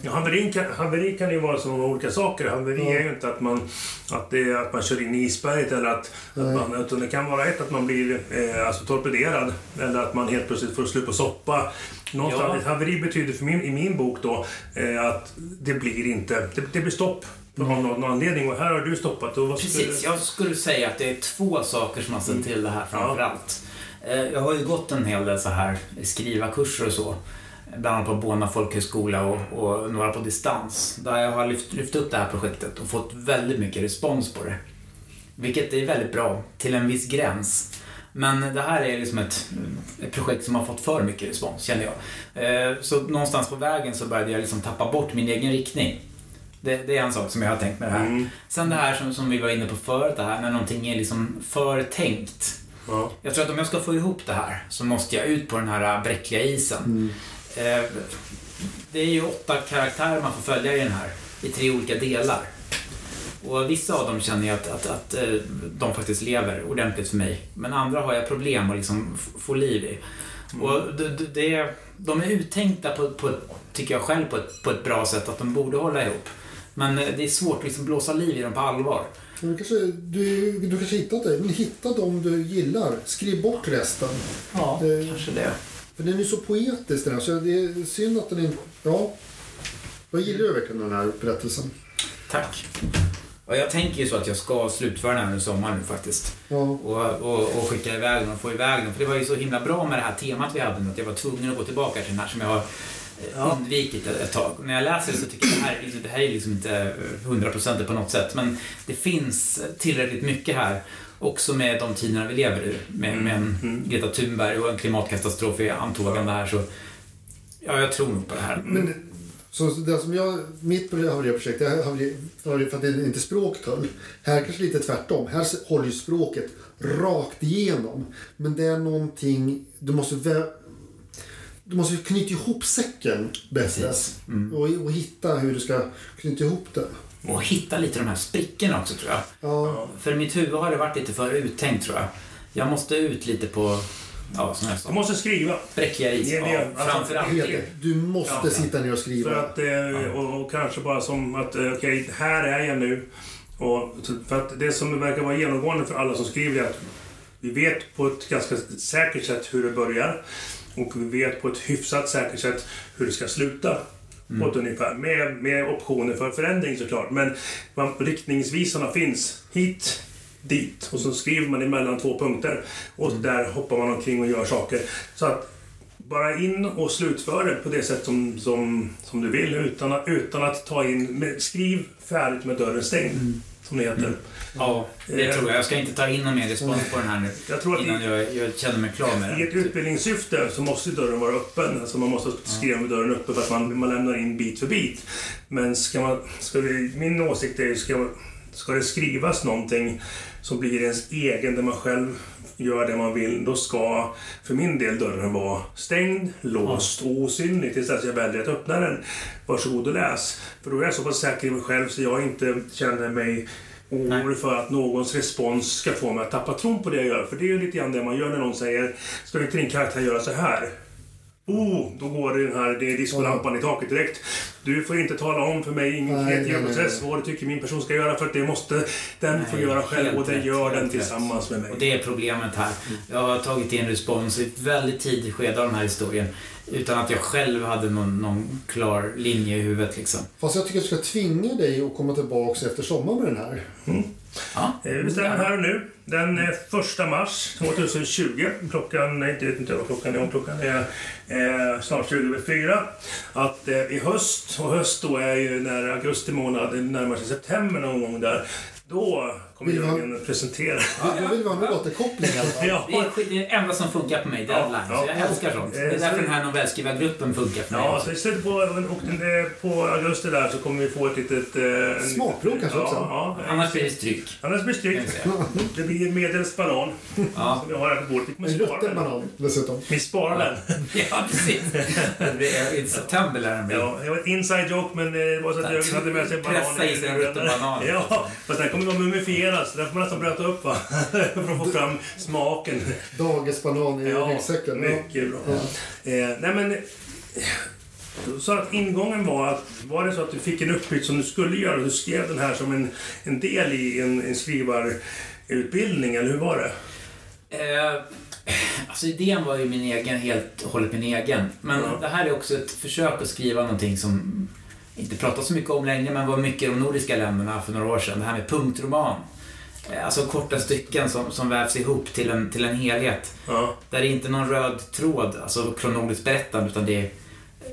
Ja, haveri, kan, haveri kan ju vara så många olika saker. Haveri ja. är ju inte att man, att, det, att man kör in i isberget eller att, att man, utan det kan vara ett att man blir eh, alltså torpederad eller att man helt plötsligt får slut på soppa. Någonstans, ja. Ett haveri betyder för min, i min bok då eh, att det blir inte, det, det blir stopp. Av mm. någon anledning och här har du stoppat. Och vad Precis, skulle... jag skulle säga att det är två saker som har ställt till det här framförallt. Ja. Eh, jag har ju gått en hel del så här skrivarkurser och så bland annat på Bona folkhögskola och, och, några på distans. Där jag har lyft, lyft upp det här projektet och fått väldigt mycket respons på det. Vilket är väldigt bra, till en viss gräns. Men det här är liksom ett, ett projekt som har fått för mycket respons, känner jag. Eh, så någonstans på vägen så började jag liksom tappa bort min egen riktning. Det, det, är en sak som jag har tänkt med det här. Mm. Sen det här som, som vi var inne på förut, det här när någonting är liksom för tänkt. Ja. Jag tror att om jag ska få ihop det här så måste jag ut på den här bräckliga isen. Mm. Eh, det är ju åtta karaktärer man får följa i den här, i tre olika delar. Och vissa av dem känner jag att, att, att eh, de faktiskt lever ordentligt för mig. Men andra har jag problem att liksom få liv i. Mm. Och det, det, de är uttänkta, på, på, tycker jag själv, på ett, på ett bra sätt att de borde hålla ihop. Men eh, det är svårt att liksom blåsa liv i dem på allvar. Du kanske, du, du kanske hittat det. Men hitta dem du gillar. Skriv bort resten. Ja, det, kanske det. För den är så poetisk den här, så det är synd att den inte... Ja. Jag gillar ju verkligen den här berättelsen. Tack. Och jag tänker ju så att jag ska slutföra den här under sommaren nu faktiskt. Ja. Och, och, och skicka iväg den och få iväg den. För det var ju så himla bra med det här temat vi hade nu, att jag var tvungen att gå tillbaka till den här som jag har eh, undvikit ett, ett tag. Och när jag läser det så tycker jag att det här, liksom- det här är liksom inte hundraprocentigt på något sätt. Men det finns tillräckligt mycket här. Också med de tiderna vi lever i. Med, med en Greta Thunberg och en klimatkatastrof i antågande här så... Ja, jag tror nog på det här. Men, så det som jag, mitt haveriprojekt, för att det inte språket höll. Här kanske lite tvärtom. Här håller ju språket rakt igenom. Men det är någonting, du måste vä- du måste knyta ihop säcken bättre. Precis. Och, och hitta hur du ska knyta ihop det. Och hitta lite de här sprickorna också tror jag. Ja, För i mitt huvud har det varit lite för uttänkt tror jag. Jag måste ut lite på, ja som jag Du måste skriva. bräckliga is. Det. Ja, Alltså, framförallt. Du måste Ja. sitta ner och skriva. För att, eh, och, och kanske bara som att, eh, okej, här är jag nu. Och, för att det som verkar vara genomgående för alla som skriver är att vi vet på ett ganska säkert sätt hur det börjar. Och vi vet på ett hyfsat säkert sätt hur det ska sluta. På ett ungefär. Med, med optioner för förändring såklart. Men man, riktningsvisarna finns hit, dit. Och så skriver man emellan två punkter. Och där hoppar man omkring och gör saker. Så att bara in och slutför det på det sätt som, som, som du vill utan att, utan att ta in... Skriv färdigt med dörren stängd, som det heter. Ja, det tror jag. Jag ska inte ta in någon mer respons på den här nu. Jag tror att Innan i, jag, jag känner mig klar med i ett den. utbildningssyfte så måste dörren vara öppen. Alltså man måste skriva med dörren öppen för att man, man lämnar in bit för bit. Men ska man, ska vi, min åsikt är ju, ska, ska det skrivas någonting som blir ens egen, där man själv gör det man vill, då ska för min del dörren vara stängd, låst och osynlig tills dess jag väljer att öppna den. Varsågod och läs. För då är jag så pass säker i mig själv så jag inte känner mig orolig för att någons respons ska få mig att tappa tron på det jag gör. För det är ju lite grann det man gör när någon säger Ska inte din karaktär göra så här? Oh, då går det den här det är diskolampan i taket direkt. Du får inte tala om för mig i min kreativa process vad du tycker min person ska göra för att det måste den få göra själv och det rätt, gör den tillsammans med mig. Och det är problemet här. Jag har tagit in respons i ett väldigt tidigt skede av den här historien. Utan att jag själv hade någon, någon klar linje i huvudet liksom. Fast jag tycker att du ska tvinga dig att komma tillbaka efter sommaren med den här. Ja, eh, Vi bestämmer här och nu. Den eh, 1 mars 2020. Klockan, nej inte vet inte vad klockan är, om klockan är eh, snart 20 över 4. Att eh, i höst, och höst då är ju när augusti månad, närmar sig september någon gång där. Då kommer Vill Jörgen presentera. Då vill vi ha en återkoppling fall. Ja. Det är det är enda som funkar på mig, deadline. Ja, så jag ja. älskar sånt. Det Eh, är så- därför den här novellskrivargruppen funkar för mig Ja, så i slutet på, och den, eh, på augusti där så kommer vi få ett litet... Eh, en- Smakprov kanske ja, också? Ja, Annars blir det stryk. Annars blir det stryk. jag. Det blir medelst banan Ja. som vi har här på bordet. Vi kommer En rutten banan dessutom. Vi sparar den. ja, precis. I september lär den bli. Ja, det var ett inside joke men eh, det var så att Jörgen hade med sig banan. Pressa i sig en rutten banan. Ja, fast den kommer vara mumifierad så den får man nästan blöta upp va? För att få fram smaken. Dagisbanan i ryggsäcken. Ja. mycket bra. Ja. Eh, nej men... Du sa att ingången var att var det så att du fick en uppgift som du skulle göra och du skrev den här som en, en del i en, en skrivarutbildning, eller hur var det? Eh, alltså idén var ju min egen, helt och hållet min egen. Men Ja. det här är också ett försök att skriva någonting som inte pratas så mycket om längre, men var mycket i de nordiska länderna för några år sedan. Det här med punktroman. Eh, Alltså korta stycken som, som vävs ihop till en, till en helhet. Ja. Där det inte är någon röd tråd, alltså kronologiskt berättande, utan det är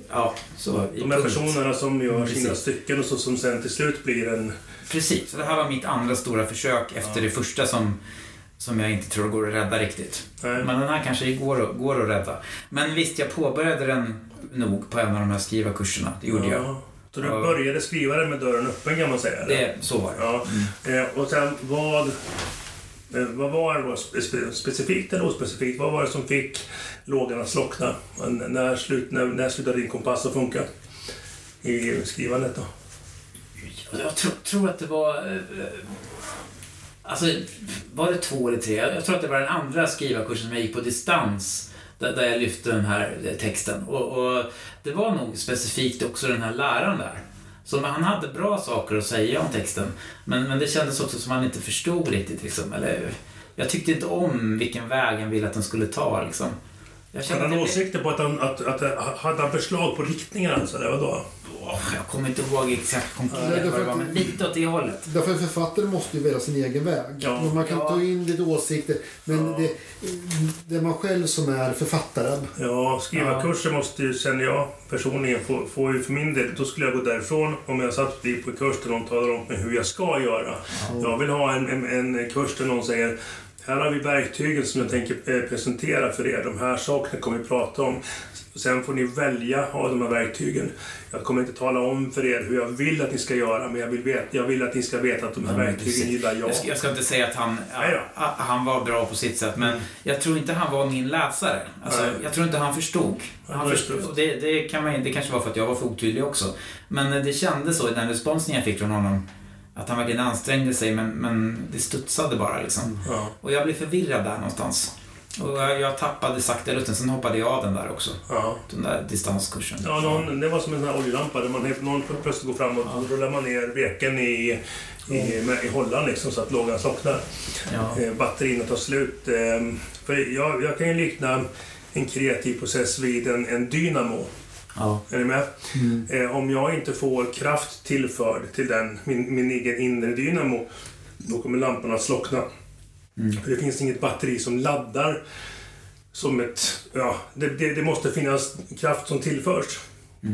Ja, så De här punkt. personerna som gör Precis. sina stycken och så, som sen till slut blir en... Precis, så det här var mitt andra stora försök efter det första som, som jag inte tror går att rädda riktigt. Nej. Men den här kanske går, går att rädda. Men visst, jag påbörjade den nog på en av de här skrivarkurserna. Det gjorde jag. Så du Ja. började skriva den med dörren öppen kan man säga? eller? Det, så var det. Ja. Eh, och sen vad... eh, Vad var det då spe- specifikt eller ospecifikt? Vad var det som fick lågan att slockna? När, slut, när, när slutade din kompass att funka? I skrivandet då? Jag tror, tror att det var... eh, Alltså, var det två eller tre? Jag tror att det var den andra skrivarkursen som jag gick på distans. Där, där jag lyfte den här texten. Och, och det var nog specifikt också den här läraren där. Så han hade bra saker att säga om texten. Men, men det kändes också som att han inte förstod riktigt. Liksom. Eller, jag tyckte inte om vilken väg han ville att den skulle ta. Liksom. Jag Hade han att åsikter på att han, att, att, hade han förslag på riktningen alltså? Det var då? Åh, jag kommer inte ihåg exakt konkret Nej, därför vad det var, att- men lite åt det hållet. Därför att författaren måste ju välja sin egen väg. Ja. Man kan Ja. ta in lite åsikter. Men Ja. det, det är man själv som är författaren. Ja, skriva Ja. kurser måste ju, känner jag personligen, få, få ju för min del, då skulle jag gå därifrån om jag satt på en kurs där någon talar om hur jag ska göra. Jag vill ha en, en, en kurs där någon säger här har vi verktygen som jag tänker eh, presentera för er. De här sakerna kommer vi prata om. Sen får ni välja av de här verktygen. Jag kommer inte tala om för er hur jag vill att ni ska göra, men jag vill, veta, jag vill att ni ska veta att de här men verktygen precis. gillar jag. Jag ska, jag ska inte säga att han, han var bra på sitt sätt, men jag tror inte han var min läsare. Alltså, Nej. jag tror inte han förstod. Han förstod det, det, kan man, det kanske var för att jag var för otydlig också. Men eh, det kändes så i den responsen jag fick från honom. Att han verkligen ansträngde sig, men, men det studsade bara liksom. Ja, Och jag blev förvirrad där någonstans. Och jag, tappade sakta lusten, sen hoppade jag av den där också. ja. Den där distanskursen. Ja, någon, det var som en sån här oljelampa där man helt, någon plötsligt går framåt och då rullar man ner veken i, i, i hållan liksom, så att lågan slocknar. Ja. Eh, batterierna tar slut. Eh, för jag, jag kan ju likna en kreativ process vid en, en dynamo. Ja. Är ni med? Eh, om jag inte får kraft tillförd till den, min, min egen inre dynamo, då kommer lamporna att slockna. För det finns inget batteri som laddar som ett... Ja, det, det, det måste finnas kraft som tillförs.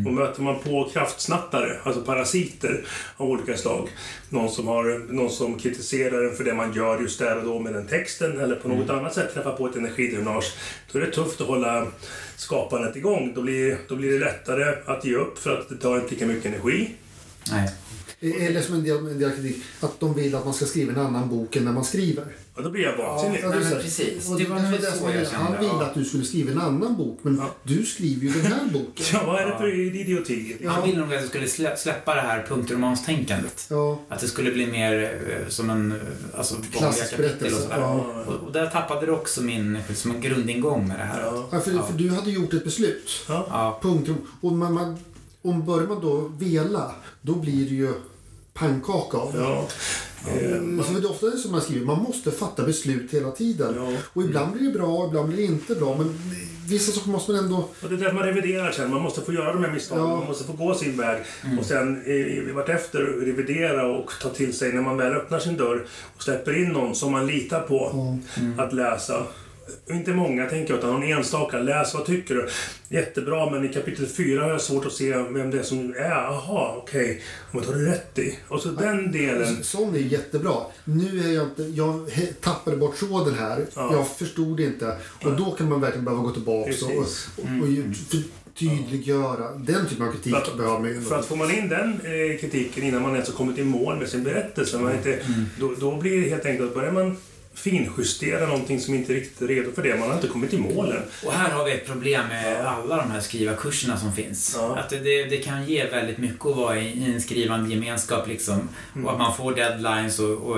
Och möter man på kraftsnattare, alltså parasiter av olika slag, någon som, har, någon som kritiserar en för det man gör just där och då med den texten eller på något annat sätt träffar på ett energidränage, då är det tufft att hålla skapandet igång. Då blir, då blir det lättare att ge upp för att det tar inte lika mycket energi. Nej. Eller som en del, en del kritik, att de vill att man ska skriva en annan bok än när man skriver. Och då blir jag vansinnig. Ja, men precis. Och Det var det så jag han- kände, Han ville ja. att du skulle skriva en annan bok, men Ja. du skriver ju den här boken. Ja, vad är det för idioti? Ja. Han ville nog att jag skulle slä, släppa det här punktromanstänkandet. Ja, Att det skulle bli mer eh, som en eh, alltså, vanliga Klassisk kapitel berättelse, och sådär. ja. Och, och där tappade det också min som en grundingång med det här. Ja. Ja, för, för du hade gjort ett beslut. Ja. Ja, Punkt. Och man, man, om börjar man då vela, då blir det ju pannkaka av det. Ja. Eh, Mm, så det är ofta det som man skriver, man måste fatta beslut hela tiden. Ja. Och ibland blir det bra, ibland blir det inte bra. Men vissa saker måste man ändå... Och det är därför man reviderar sen. Man måste få göra de här misstagen. Ja. Man måste få gå sin väg. Och sen vartefter revidera och ta till sig när man väl öppnar sin dörr och släpper in någon som man litar på att läsa. Inte många tänker jag, utan någon enstaka. Läs, vad tycker du? Jättebra, men i kapitel 4 har jag svårt att se vem det är som är. Aha, okej. Vad har du rätt i? Och så den delen. Sån är jättebra. Nu är jag inte... Jag tappade bort tråden här. Ja. Jag förstod inte. Och då kan man verkligen behöva gå tillbaka och, Precis. och, och ju- för- tydliggöra. Den typen av kritik För att- behöver man ju. För att får man in den eh, kritiken innan man ens har kommit i mål med sin berättelse, man inte, Mm. då, då blir det helt enkelt, börjar man finjustera någonting som inte riktigt är redo för det. Man har inte kommit i mål än. och här har vi ett problem med alla de här skrivarkurserna som finns. Ja. Att det, det, det kan ge väldigt mycket att vara i, i en skrivande gemenskap liksom. Mm. Och att man får deadlines och, och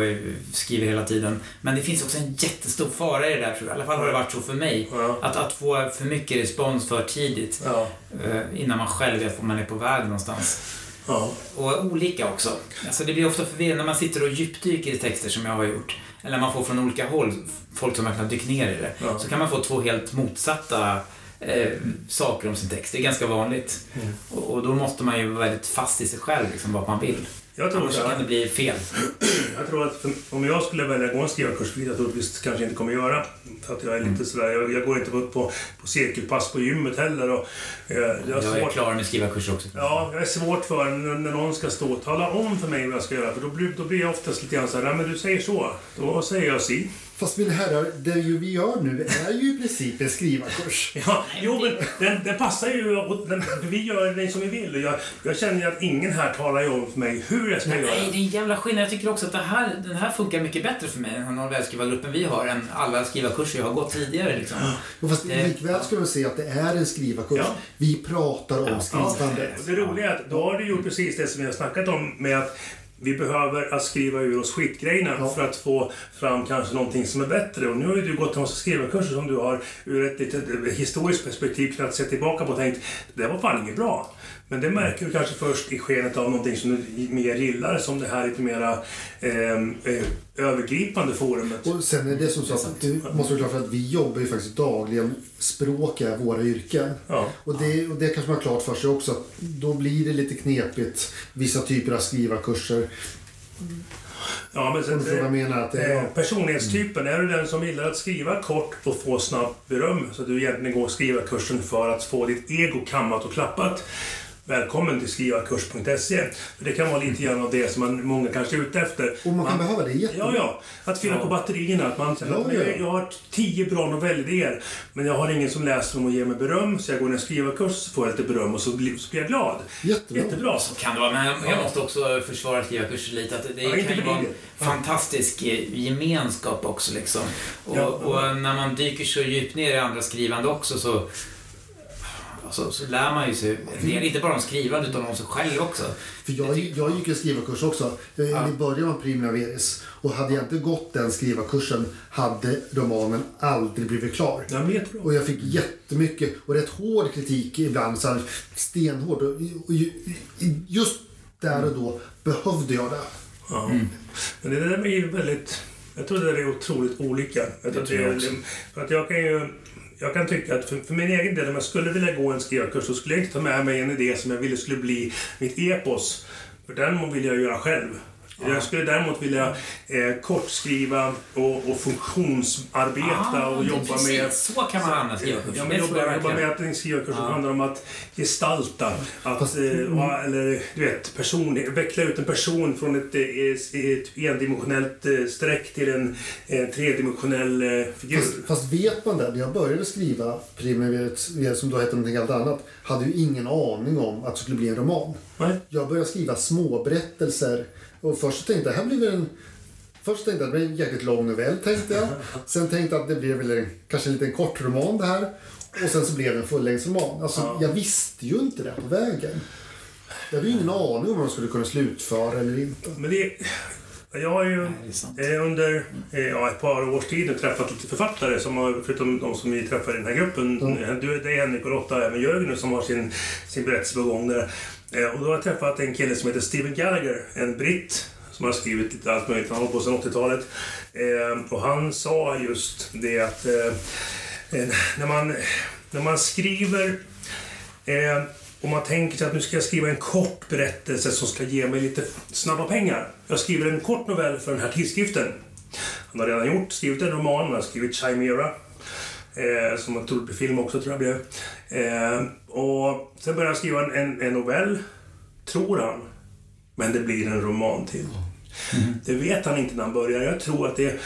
skriver hela tiden. Men det finns också en jättestor fara i det där tror jag. I alla fall har det varit så för mig. Ja. Att, att få för mycket respons för tidigt. Ja. eh, Innan man själv vet var man är på väg någonstans. Ja. Och olika också. Alltså det blir ofta förvirrande när man sitter och djupdyker i texter som jag har gjort. Eller man får från olika håll, folk som verkligen har dykt ner i det. Ja. Så kan man få två helt motsatta eh, saker om sin text. Det är ganska vanligt. Mm. Och, och då måste man ju vara väldigt fast i sig själv, liksom, vad man vill. Jag tror Annars så kan det bli fel. Jag tror att om jag skulle välja att gå en skrivarkurs, vilket jag troligtvis kanske inte kommer göra, för att jag är lite sådär, jag, jag går inte på, på, på cirkelpass på gymmet heller och eh, jag är svårt klar med skrivarkurser också. Ja, jag är svårt för när, när någon ska stå och tala om för mig vad jag ska göra. För då blir, då blir jag oftast lite grann så här, nej men du säger så. Då säger jag si. Fast mina herrar, det ju vi gör nu är ju i princip en skrivarkurs. Ja, jo men den, den passar ju och den, vi gör den som vi vill. Jag, jag känner ju att ingen här talar ju om för mig hur jag ska Nej, göra. det är en jävla skillnad. Jag tycker också att det här, den här funkar mycket bättre för mig, den här novellskrivargruppen vi har, än alla skrivarkurser jag har gått tidigare. Liksom. Och fast Det- likväl ska man säga att det är en skrivarkurs. Ja. Vi pratar om Ja, skrivandet. och det roliga är att då har du gjort precis det som vi har snackat om med att vi behöver att skriva ur oss skitgrejerna Ja. för att få fram kanske någonting som är bättre. Och nu har ju du gått en massa skrivarkurser som du har ur ett litet historiskt perspektiv kunnat se tillbaka på och tänkt det var fan inget bra. Men det märker du kanske först i skenet av någonting som du mer gillar, som det här lite mera eh, eh, övergripande forumet. Och sen är det som så att du måste vara klar för att vi jobbar ju faktiskt dagligen. Språk är våra yrken. Ja. Och det, och det kanske man har klart för sig också. Att då blir det lite knepigt. Vissa typer av skrivarkurser. Ja, men sen, jag menar. Att det, Eh, personlighetstypen, är du den som gillar att skriva kort och få snabbt beröm så att du egentligen går skrivarkursen för att få ditt ego kammat och klappat? Välkommen till skrivarkurs.se. För Det kan vara lite grann av det som man, många kanske är ute efter. Och man kan behöva det jättebra. Ja, ja. Att fylla på batterierna. Att man säger Ja, att ja. jag, jag har tio bra novellidéer, men jag har ingen som läser dem och ger mig beröm, så jag går en skrivarkurs så får jag lite beröm och så blir, så blir jag glad. Jättebra. Jättebra. Så kan det vara, men jag måste också försvara skrivarkurser lite. Att det Ja, kan ju vara en fantastisk eh, gemenskap också liksom. Och, Ja. och när man dyker så djupt ner i andra skrivande också så alltså, så lär man ju sig del, inte bara om skrivande utan om sig själv också. För jag, jag gick en skrivarkurs också. Jag, I början var Prima Veris. Och hade jag inte gått den skrivarkursen hade romanen aldrig blivit klar. Ja, jättebra. Och jag fick jättemycket och rätt hård kritik ibland. Så här, stenhård. Och, och ju- just där och då behövde jag det. Ja. Men det där är ju väldigt... Jag tror det där är otroligt olika. Jag tror tror det jag är, också. för att jag kan ju... Jag kan tycka att för, för min egen del, om jag skulle vilja gå en skrivarkurs så skulle jag inte ta med mig en idé som jag ville skulle bli mitt epos. För den vill jag göra själv. Jag skulle däremot vilja eh, kortskriva och, och funktionsarbeta och det- jobba precis, med... Så kan man använda skrivarkurser. Ja, men jobba, jag jobba med att en skrivarkurs som Ja. handlar om att gestalta. Att, Fast- eh, ja, eller du vet, person, veckla ut en person från ett, eh, ett endimensionellt eh, streck till en, en tredimensionell eh, figur. Fast, fast vet man det? När jag började skriva Prima Veris, som då hette någonting helt annat, hade ju ingen aning om att det skulle bli en roman. Nej. Jag började skriva små berättelser och först tänkte jag, här blir en Först tänkte jag att det blir en jäkligt lång novell, tänkte jag. Sen tänkte jag att det blir väl en, kanske en liten kort roman det här. Och sen så blev det en fullängdsroman. Alltså, jag visste ju inte det på vägen. Jag hade ju ingen aning om vad de skulle kunna slutföra eller inte. Men det, jag har ju Nej, eh, under eh, ja, ett par års tid nu träffat lite författare, som har, förutom de som vi träffar i den här gruppen. Mm. Du, det är Henrik och Lotta, även Jörgen nu, som har sin, sin berättelse på gång där. Eh, och då har jag träffat en kille som heter Steven Gallagher, en britt som har skrivit lite allt möjligt. Han har på sedan 80-talet. Eh, och han sa just det att eh, när, man, när man skriver Eh, om man tänker sig att nu ska jag skriva en kort berättelse som ska ge mig lite snabba pengar. Jag skriver en kort novell för den här tidskriften. Han har redan gjort, skrivit en roman, han har skrivit Chimera. Eh, som jag tror blir film också, tror jag blev. Eh, och sen börjar han skriva en, en, en novell, tror han. Men det blir en roman till. Det vet han inte när han börjar. Jag tror att det...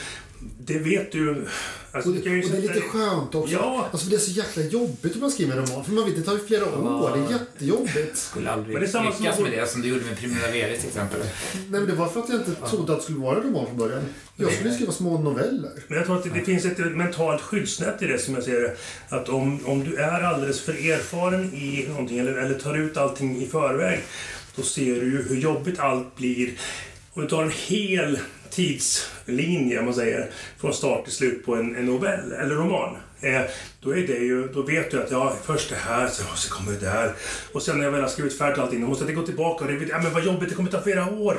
Det vet du... Alltså, Och det, och det är lite skönt också. Ja. Alltså, för det är så jäkla jobbigt om man skriver en roman. För man vet, det tar ju flera år. Det är jättejobbigt. Skulle aldrig Men det är samma som lyckas att- med det som du gjorde med Primera Veris till exempel. Nej, men det var för att jag inte trodde att det skulle vara en roman från början. Jag skulle skriva små noveller. Men jag tror att det, det finns ett mentalt skyddsnät i det som jag ser det. Att om, om du är alldeles för erfaren i någonting eller, eller tar ut allting i förväg. Då ser du ju hur jobbigt allt blir. Om du tar en hel tidslinje, om man säger, från start till slut på en, en novell eller roman. Eh, då, är det ju, då vet du att ja, först det här, så, så kommer det där. Och sen när jag väl har skrivit färdigt allting, då måste jag gå tillbaka. Och det, ja, men vad jobbigt, det kommer ta flera år.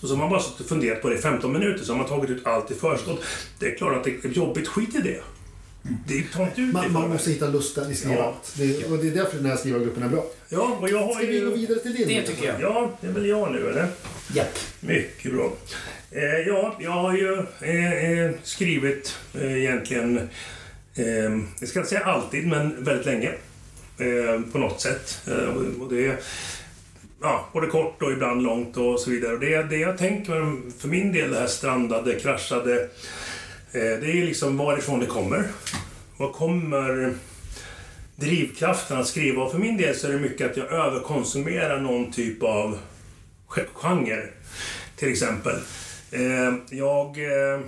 Så, så har man bara suttit och funderat på det i 15 minuter, så har man tagit ut allt i förskott. Det är klart att det är jobbigt, skit i det. Det tar inte ut det Man, man måste hitta lusten i skrivandet. Det, och det är därför den här skrivargruppen är bra. Ja, och jag har Ska vi gå ju... vidare till din? Det tycker jag. Ja, det är väl jag nu, eller? Japp. Mycket bra. Eh, ja, jag har ju eh, eh, skrivit eh, egentligen, eh, jag ska inte säga alltid, men väldigt länge. Eh, på något sätt. Eh, och- det ja, både kort och ibland långt och så vidare. Och det, det jag tänker för min del, det här strandade, kraschade, eh, det är liksom varifrån det kommer. Var kommer drivkraften att skriva? Och för min del så är det mycket att jag överkonsumerar någon typ av genre. Till exempel. Eh, jag eh,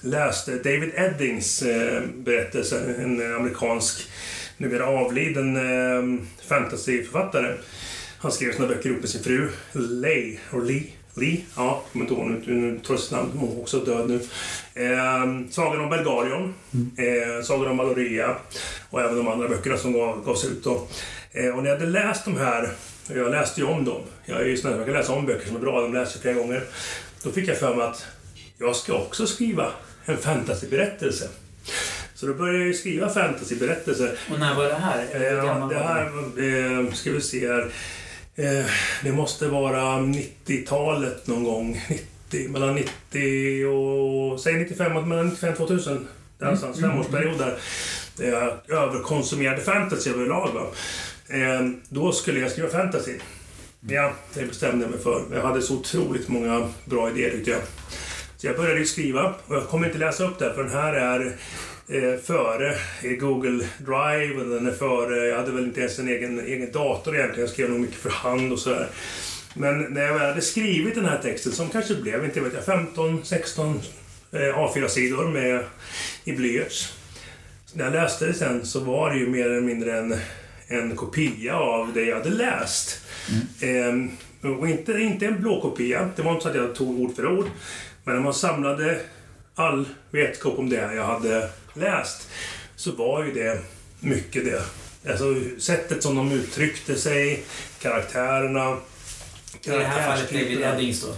läste David Eddings eh, berättelse, en amerikansk, numera avliden fantasyförfattare. Han skrev sina böcker ihop med sin fru, Lay, och Lee. Lee, ja, kommer inte ihåg nu, nu trots namn, hon är också död nu. Eh, Sagan om Belgarion, eh, Sagan om Valoria och även de andra böckerna som gav, gavs ut då. Eh, och när jag hade läst de här, jag läste ju om dem. Jag är ju snäll, jag kan läsa om böcker som är bra, de läser jag flera gånger. Då fick jag för mig att jag ska också skriva en fantasyberättelse. Så då började jag skriva fantasyberättelser. Och när var det här? Eh, det här, eh, ska vi se här. Eh, det måste vara 90-talet någon gång. 90, mellan 90 och... Säg 95, och- mellan 95 och 2000. Där någonstans, femårsperiod där. där jag överkonsumerade fantasy överlag. Va? Eh, då skulle jag skriva fantasy. Ja, det bestämde jag mig för. Jag hade så otroligt många bra idéer tyckte jag. Så jag började skriva och jag kommer inte läsa upp det för den här är eh, före Google Drive och den är före, jag hade väl inte ens en egen, egen dator egentligen, jag skrev nog mycket för hand och sådär. Men när jag väl hade skrivit den här texten, som kanske blev, inte vet jag, 15, 16 eh, A4-sidor med i blyerts. När jag läste det sen så var det ju mer eller mindre en, en kopia av det jag hade läst. Ehm, och inte, inte en blå kopia, det var inte så att jag tog ord för ord. Men när man samlade all vetskap om det jag hade läst så var ju det mycket det. Alltså sättet som de uttryckte sig, karaktärerna, I det här fallet David. Eddings då.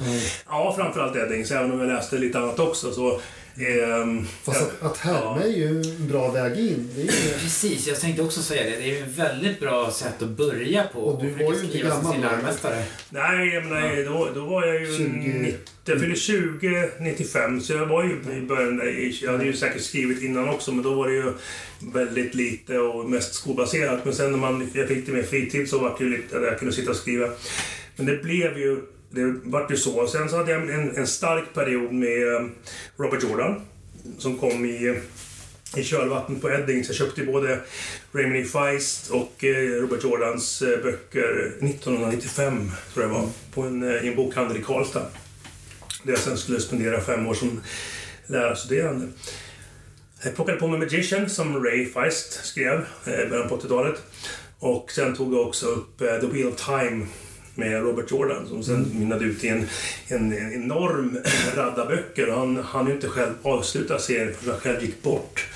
Ja, framförallt Eddings, även om jag läste lite annat också. Så, ehm, Fast att, att härma är ju en bra väg in. Det är ju, Precis, jag tänkte också säga det. Det är ju ett väldigt bra sätt att börja på. Och du var ju inte skriva som gammal sin då. läromästare. Nej, jag menar, då, då var jag ju... 20. 90, jag fyllde 20, 95, så jag var ju i början där. Jag hade ju säkert skrivit innan också, men då var det ju väldigt lite och mest skolbaserat. Men sen när man, jag fick det med fritid så var det ju lite där jag kunde sitta och skriva. Men det blev ju... Det vart ju så. Sen så hade jag en, en stark period med eh, Robert Jordan, som kom i i kölvattnet på Eddings. Jag köpte både Raymond E. Feist och eh, Robert Jordans eh, böcker 1995, tror jag var, på en, i en bokhandel i Karlstad. Där jag sen skulle spendera fem år som lärarstuderande. Jag plockade på mig Magician som Ray Feist skrev eh, i början på 80-talet. Och sen tog jag också upp eh, The Wheel of Time med Robert Jordan som sen mynnade ut i en, en, en enorm radda böcker. Han hann ju inte själv avsluta serien förrän han själv gick bort.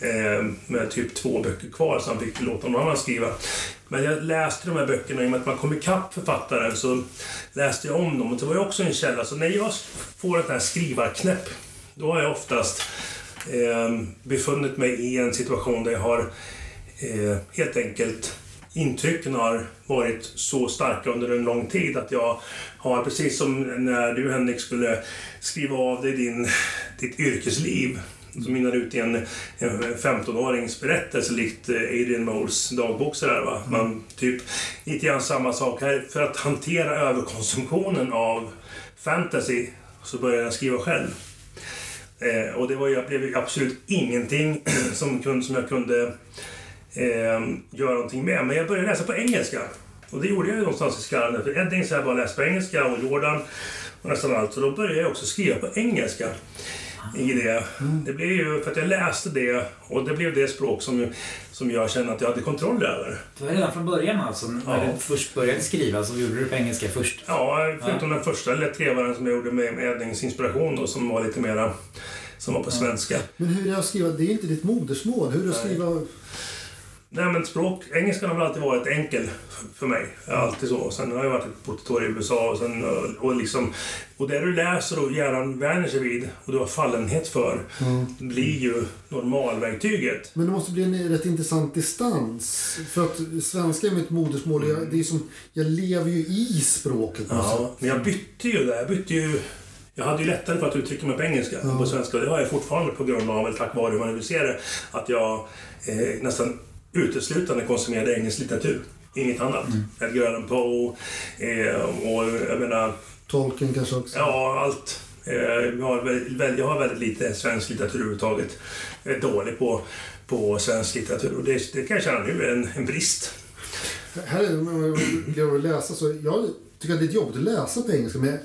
Eh, med typ två böcker kvar så han fick låta någon annan skriva. Men jag läste de här böckerna i och med att man kom ikapp författaren så läste jag om dem. Och det var ju också en källa. Så när jag får ett här skrivarknäpp då har jag oftast eh, befunnit mig i en situation där jag har eh, helt enkelt intrycken har varit så starka under en lång tid att jag har, precis som när du Henrik skulle skriva av dig din, ditt yrkesliv som mynnade ut i en, en 15-årings berättelse likt eh, Adrian Moles dagbok. Sådär, va? Man typ lite grann samma sak här. För att hantera överkonsumtionen av fantasy så började jag skriva själv. Eh, och det var ju, jag blev absolut ingenting som, kunde, som jag kunde eh, göra någonting med. Men jag började läsa på engelska. Och det gjorde jag ju någonstans i skallen. För Eddings har jag bara läst på engelska och Jordan och nästan allt. Så då började jag också skriva på engelska. I det. det blev ju för att jag läste det och det blev det språk som, som jag kände att jag hade kontroll över. Det var redan från början alltså, när Ja. du först började skriva så gjorde du det på engelska först. Ja, förutom den första lilla trevaren som jag gjorde med, med Eddings inspiration då, som var lite mera som var på svenska. men hur är det att skriva? Det är inte ditt modersmål. Hur är det att Nej. skriva? Nej men språk, engelskan har väl alltid varit enkel för mig. Alltid så. Sen har jag varit på ett år i USA och, sen, och liksom... Och det du läser och hjärnan vänjer sig vid och du har fallenhet för blir ju normalverktyget. Men det måste bli en rätt intressant distans. För att svenska är mitt modersmål. Jag, det är som, jag lever ju i språket Ja, men jag bytte ju där. Jag bytte ju... Jag hade ju lättare för att uttrycka mig på engelska än på svenska. Det har jag fortfarande på grund av, eller tack vare hur man vill se det, att jag eh, nästan uteslutande konsumerade engelsk litteratur. Inget annat. Edgar Allan Poe eh, och jag menar, Tolkien kanske också. ja allt. Eh, jag, har väldigt, jag har väldigt lite svensk litteratur överhuvudtaget. Jag är dålig på, på svensk litteratur och det, det kan jag känna nu är en, en brist. Här är det jag vill läsa. Så jag tycker att det är jobbigt att läsa på engelska. Men jag,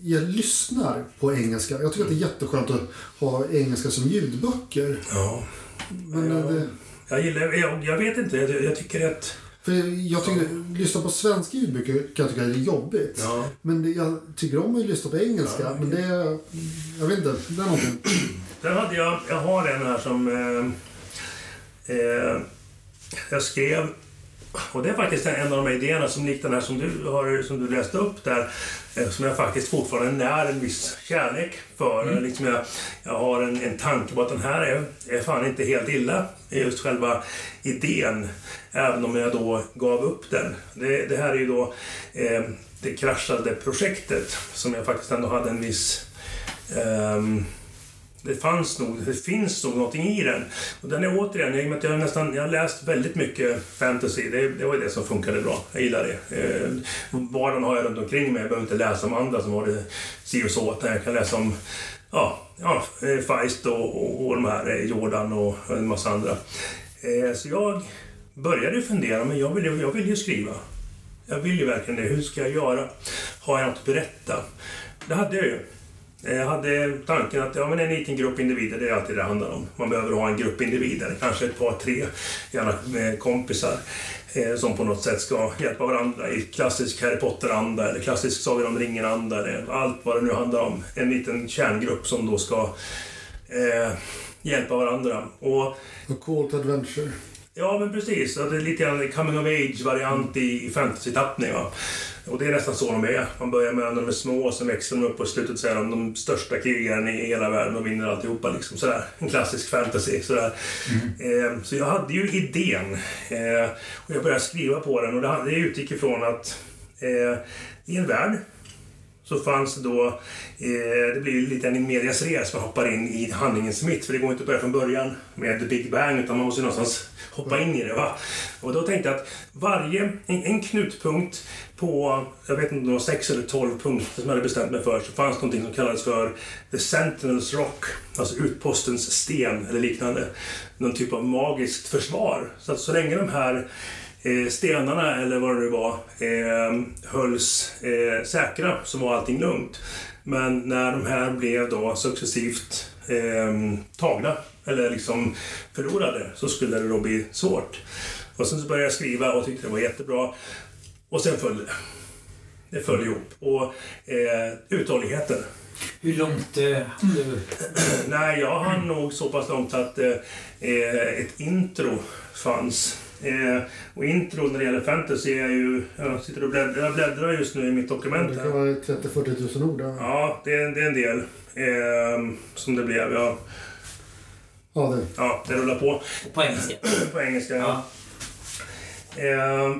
jag lyssnar på engelska. Jag tycker att det är jätteskönt att ha engelska som ljudböcker. Ja. Men Ja. det, Jag gillar, jag, jag vet inte, jag, jag tycker att... för jag tycker, lyssna på svenska ljudböcker kan jag tycka är jobbigt. Ja. Men det, jag tycker om att lyssna på engelska. Ja, Men det är, jag vet inte, det är någonting. Sen hade jag, jag har en här som... Eh, eh, jag skrev Och det är faktiskt en av de här idéerna som likt den här som du, har, som du läste upp där, eh, som jag faktiskt fortfarande när en viss kärlek för. Mm. Liksom jag, jag har en, en tanke på att den här är, är fan inte helt illa. Just själva idén, även om jag då gav upp den. Det, det här är ju då eh, det kraschade projektet som jag faktiskt ändå hade en viss ehm, det fanns nog, det finns nog någonting i den. Och den är återigen, i och med att jag har nästan, jag har läst väldigt mycket fantasy, det, det var ju det som funkade bra. Jag gillar det. Eh, vardagen har jag runt omkring mig, jag behöver inte läsa om andra som har det si och så, utan jag kan läsa om ja, ja, eh, Feist och, och, och de här eh, Jordan och en massa andra. Eh, så jag började fundera, men jag vill, jag vill ju skriva. Jag vill ju verkligen det. Hur ska jag göra? Har jag något att berätta? Det hade jag ju. Jag hade tanken att ja, men en liten grupp individer, det är alltid det det handlar om. Man behöver ha en grupp individer, kanske ett par, tre, gärna eh, kompisar eh, som på något sätt ska hjälpa varandra i klassisk Harry Potter-anda eller klassisk Sagan om ringen-anda allt vad det nu handlar om. En liten kärngrupp som då ska eh, hjälpa varandra. Och A Call to Adventure. Ja, men precis. Det är lite grann coming of age-variant i fantasy-tappning. Och det är nästan så de är. Man börjar med när de är små och sen växer de upp och i slutet så är de de största krigarna i hela världen och vinner alltihopa. Liksom. Sådär. En klassisk fantasy. Sådär. Eh, så jag hade ju idén. Eh, och jag började skriva på den och det utgick ifrån att eh, i en värld så fanns det då, eh, det blir lite en medias res, man hoppar in i handlingens mitt. För det går inte att börja från början med the big bang, utan man måste ju någonstans hoppa in i det. Va? Och då tänkte jag att varje, en, en knutpunkt på, jag vet inte sex eller tolv punkter som jag hade bestämt mig för, så fanns det någonting som kallades för The Sentinels Rock, alltså utpostens sten eller liknande. Någon typ av magiskt försvar. Så att så länge de här eh, stenarna, eller vad det nu var, eh, hölls eh, säkra så var allting lugnt. Men när de här blev då successivt eh, tagna, eller liksom förlorade, så skulle det då bli svårt. Och sen så började jag skriva och tyckte det var jättebra. Och sen föll det. Det föll ihop. Och eh, uthålligheten. Hur långt eh, hann du? Nej, jag hann nog så pass långt att eh, eh, ett intro fanns. Eh, och intro när det gäller fantasy är ju... Jag sitter och bläddrar, jag bläddrar just nu i mitt dokument Det kan vara 30-40 000 ord. Ja, Ja, det är, det är en del eh, som det blev. Ja, ja det. ja, det rullar på På engelska? på engelska. Ja. Eh,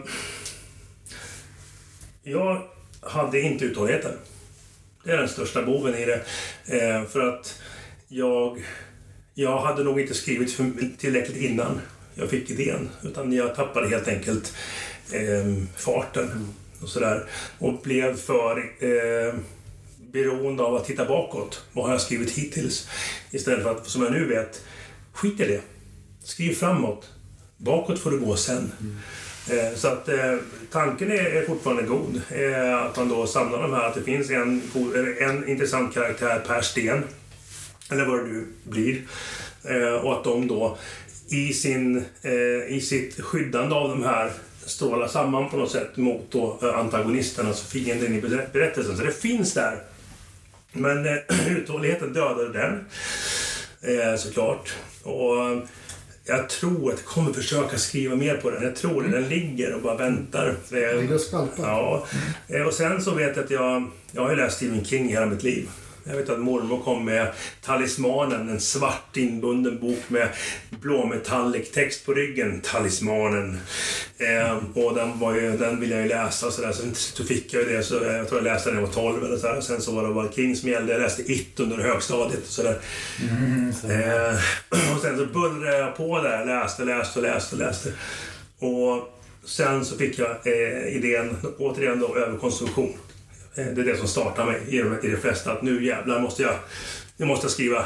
jag hade inte uthålligheten. Det är den största boven i det. Eh, för att jag, jag hade nog inte skrivit för, tillräckligt innan jag fick idén. Utan jag tappade helt enkelt eh, farten. Och, sådär. och blev för eh, beroende av att titta bakåt. Vad har jag skrivit hittills? Istället för att, som jag nu vet, skit i det. Skriv framåt. Bakåt får du gå sen. Mm. Eh, så att eh, tanken är, fortfarande god. Eh, att man då samlar de här, att det finns en, god- en intressant karaktär per sten. Eller vad det nu blir. Och att de då i, sin, i sitt skyddande av de här strålar samman på något sätt mot då, antagonisten, alltså fienden i berättelsen. Så det finns där. Men uthålligheten dödade den. Såklart. Och jag tror att jag kommer försöka skriva mer på den. Jag tror det. Den ligger och bara väntar. Ligger och skvalpar. Ja. Eh, Och sen så vet jag att jag... Jag har ju läst Stephen King hela mitt liv. Jag vet att mormor kom med Talismanen, en svart inbunden bok med blå metallic text på ryggen. Talismanen. Eh, och den, var ju, den ville jag ju läsa och sådär. Så, så fick jag ju det. Så jag tror jag läste den när jag var 12 eller så här. Sen så var det bara King som gällde. Jag läste It under högstadiet och sådär. Eh, och sen så bullrade jag på där. Läste, läste och läste och läste. Och sen så fick jag eh, idén, återigen då, överkonsumtion. Eh, det är det som startar mig i de, i de flesta. Att nu jävlar måste jag, nu måste jag skriva.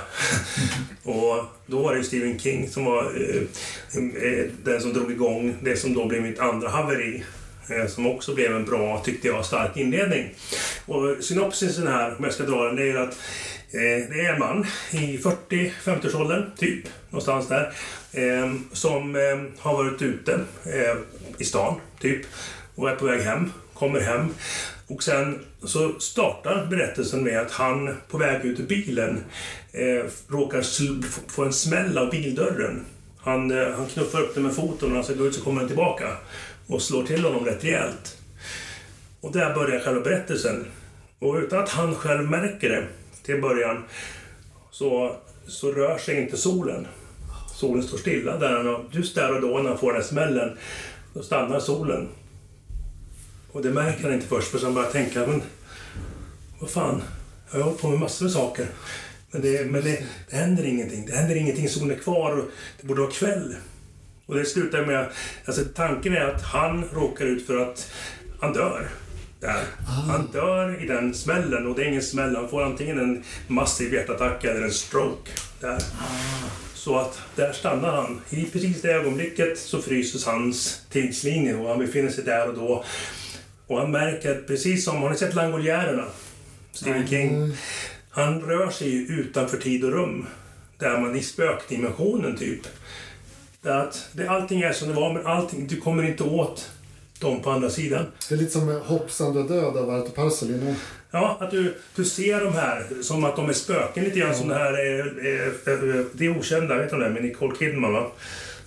och då var det ju Stephen King som var eh, eh, den som drog igång det som då blev mitt andra haveri. Eh, som också blev en bra, tyckte jag, stark inledning. Och synopsisen här, om jag ska dra den, det är att Eh, Det är en man i 40-50-årsåldern, typ, någonstans där, eh, som eh, har varit ute eh, i stan, typ, och är på väg hem, kommer hem. Och sen så startar berättelsen med att han på väg ut ur bilen eh, råkar få en smäll av bildörren. Han, eh, han knuffar upp den med foten och när han ska gå ut så kommer den tillbaka. och slår till honom rätt rejält. Och där börjar själva berättelsen. Och utan att han själv märker det till början så, så rör sig inte solen. Solen står stilla där, just där och då när han får den här smällen, då stannar solen. Och det märker han inte först, för sen börjar tänka, men vad fan, jag har hållit på med massor med saker. Men, det, men det, det händer ingenting. Det händer ingenting. Solen är kvar och det borde vara kväll. Och det slutar med... Alltså tanken är att han råkar ut för att han dör. Där. Han dör i den smällen och det är ingen smäll. Han får antingen en massiv hjärtattack eller en stroke. Där. Så att där stannar han. I precis det ögonblicket så fryses hans tidslinje och han befinner sig där och då. Och han märker att precis som, har ni sett Langoljärerna? Stephen King. Han rör sig ju utanför tid och rum. Där man i spökdimensionen typ. Där att det, allting är som det var men allting, du kommer inte åt dem på andra sidan. Det är lite som Hoppsan du död av Arto Parsalin. Ja, att du, du ser de här som att de är spöken lite grann som det här är, är, är, Det okända, vet du det med Nicole Kidman va?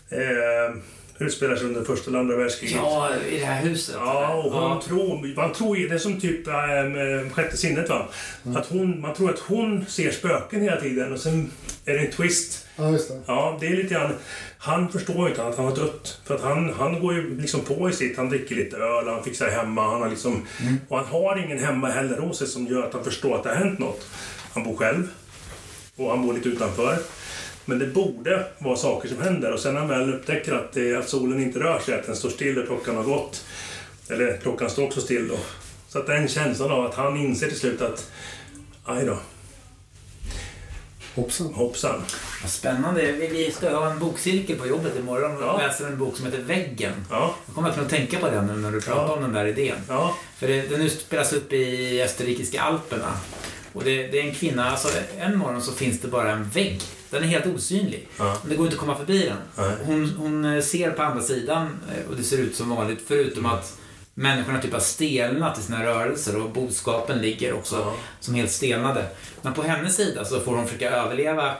Eh, utspelar sig under första eller andra världskriget. Ja, i det här huset. Ja, och hon ja. tror, man tror, det är som typ äh, sjätte sinnet va. Att hon, man tror att hon ser spöken hela tiden och sen är det en twist. Ja, just det. Ja, det är lite grann... Han förstår ju inte att han har dött. För att han, han går ju liksom på i sitt. Han dricker lite öl, han fixar hemma. Han har liksom, Och han har ingen hemma heller hos sig som gör att han förstår att det har hänt något. Han bor själv. Och han bor lite utanför. Men det borde vara saker som händer och sen när han väl upptäcker att, det, att solen inte rör sig, att den står still och klockan har gått. Eller klockan står också still då. Så att den känslan av att han inser till slut att aj då, Hoppsan. hoppsan. Vad spännande. Vi, vi ska ha en bokcirkel på jobbet imorgon och Ja. läser en bok som heter Väggen. Ja, Jag kommer verkligen att tänka på den nu när du pratar Ja. om den där idén. ja, För det, den spelas upp i österrikiska alperna. Och det, det är en kvinna, alltså en morgon så finns det bara en vägg. Den är helt osynlig. Ja. Det går inte att komma förbi den. Nej. Hon, hon eh, ser på andra sidan eh, och det ser ut som vanligt förutom att människorna typ har stelnat i sina rörelser och boskapen ligger också Ja. som helt stelnade. Men på hennes sida så får hon försöka överleva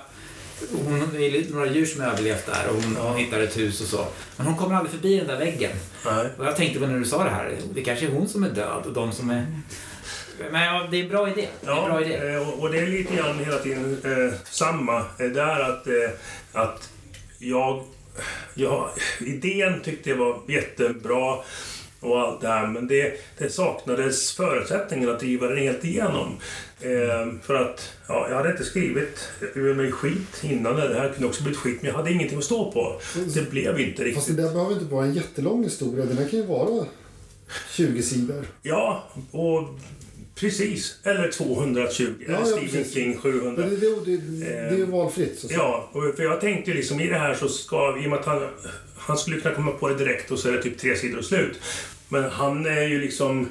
hon, är några djur som har överlevt där och hon, hon hittar ett hus och så. Men hon kommer aldrig förbi den där väggen. Och jag tänkte på när du sa det här, det kanske är hon som är död och de som är... Men ja, det är en bra idé. Det är en bra idé. eh, och- och det är lite grann hela tiden eh, samma. Eh, där att, eh, att jag, jag... Idén tyckte jag var jättebra och allt det här, men det, det saknades förutsättningar att driva den helt igenom. Eh, för att, ja, jag hade inte skrivit ur mig skit innan, det här kunde också blivit skit, men jag hade ingenting att stå på. Det blev inte Fast det riktigt. där behöver inte vara en jättelång historia. Den här kan ju vara 20 sidor. Ja, och precis. Eller 220, Ja, eller Stephen precis. King 700. Men det, det, det, är ju valfritt. Så. Ja, för jag tänkte ju liksom i det här så ska, i och med att han, han skulle kunna komma på det direkt och så är det typ tre sidor och slut. Men han är ju liksom,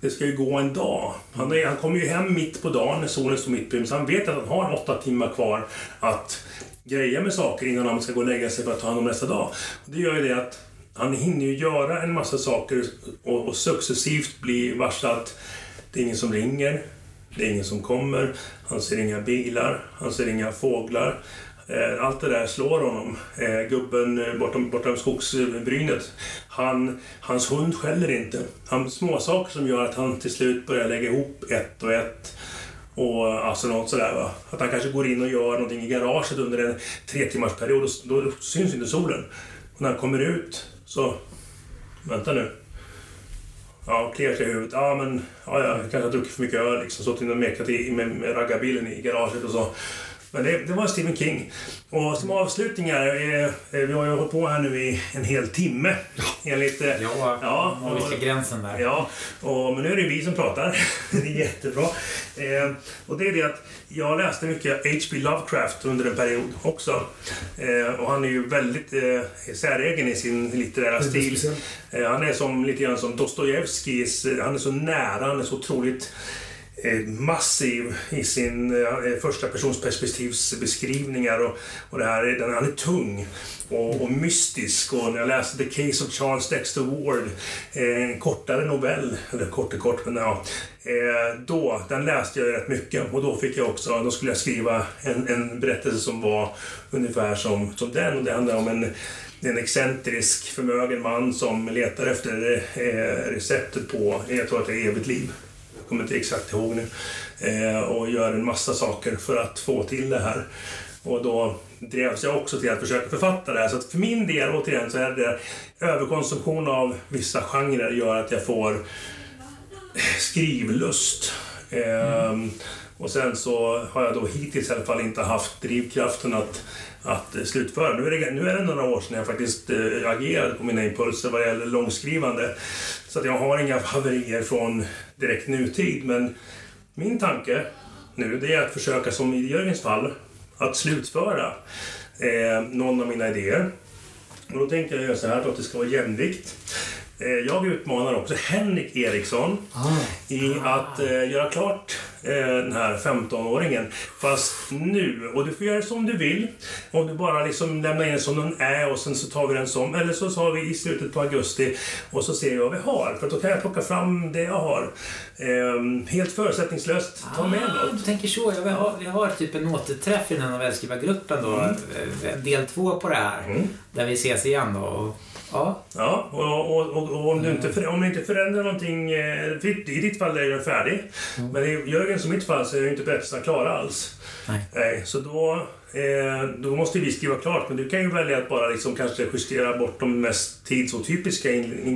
det ska ju gå en dag. Han, är, han kommer ju hem mitt på dagen när solen står mitt på himlen, så han vet att han har åtta timmar kvar att greja med saker innan han ska gå och lägga sig för att ta hand om nästa dag. Det gör ju det att han hinner ju göra en massa saker och, och successivt bli varse att det är ingen som ringer, det är ingen som kommer, han ser inga bilar, han ser inga fåglar. Eh, allt det där slår honom. Eh, gubben eh, bortom, bortom skogsbrynet, han, hans hund skäller inte. Han, småsaker som gör att han till slut börjar lägga ihop ett och ett. Och alltså något sådär va. Att han kanske går in och gör någonting i garaget under en tre timmars period och då syns inte solen. Och när han kommer ut så... Vänta nu. Ja, kliar sig i huvudet. Ja, men ja, ja, jag kanske har druckit för mycket öl. Liksom, suttit och mekat i, med, med raggarbilen i garaget och så. Men det, det var Stephen King. Och som avslutning här, eh, eh, vi har ju hållit på här nu i en hel timme. Enligt... eh, Ja, ja, och- vilka gränsen där. Ja, och, men nu är det vi som pratar. det är jättebra. Eh, och det är det att jag läste mycket H.P. Lovecraft under en period också. Eh, och han är ju väldigt eh, säregen i sin litterära stil. Eh, han är som, lite grann som Dostojevskijs, han är så nära, han är så otroligt massiv i sin eh, första persons perspektivsbeskrivningar och, och det här, den, han är tung och, och mystisk och när jag läste The Case of Charles Dexter Ward, eh, en kortare novell, eller kort och kort men ja, eh, då, den läste jag rätt mycket och då fick jag också, då skulle jag skriva en, en berättelse som var ungefär som, som den och det handlar om en en excentrisk förmögen man som letar efter receptet på, jag tror att det är evigt liv. Kommer inte exakt ihåg nu. Eh, och gör en massa saker för att få till det här. Och då drevs jag också till att försöka författa det här. Så att för min del, återigen, så är det överkonsumtion av vissa genrer gör att jag får skrivlust. Mm. och sen så har jag då hittills i alla fall inte haft drivkraften att, att eh, slutföra. Nu är, det, nu är det några år sedan jag faktiskt eh, agerade på mina impulser vad gäller långskrivande. Så att jag har inga haverier från direkt nutid. Men min tanke nu det är att försöka, som i Jörgens fall, att slutföra eh, någon av mina idéer. Och då tänkte jag göra så här att det ska vara jämvikt. Eh, jag utmanar också Henrik Eriksson ah. i att eh, göra klart eh, den här 15-åringen. Fast nu. Och du får göra som du vill. Om du bara liksom lämnar in som den är och sen så tar vi den som. Eller så tar vi i slutet på augusti och så ser vi vad vi har. För då kan jag plocka fram det jag har. Eh, helt förutsättningslöst. Ta med ah, något. Du tänker så. Ja, vi, har, vi har typ en återträff i den här novellskrivargruppen då. Mm. Del två på det här. Mm. Där vi ses igen då. Ja. Ja, och, och, och, och om, du inte, om du inte förändrar någonting... Eh, I ditt fall är den färdig. Mm. Men i Jörgens och mitt fall så är inte berättelserna klara alls. Nej. Nej. Så då, eh, då måste vi skriva klart. Men du kan ju välja att bara liksom kanske justera bort de mest tidsotypiska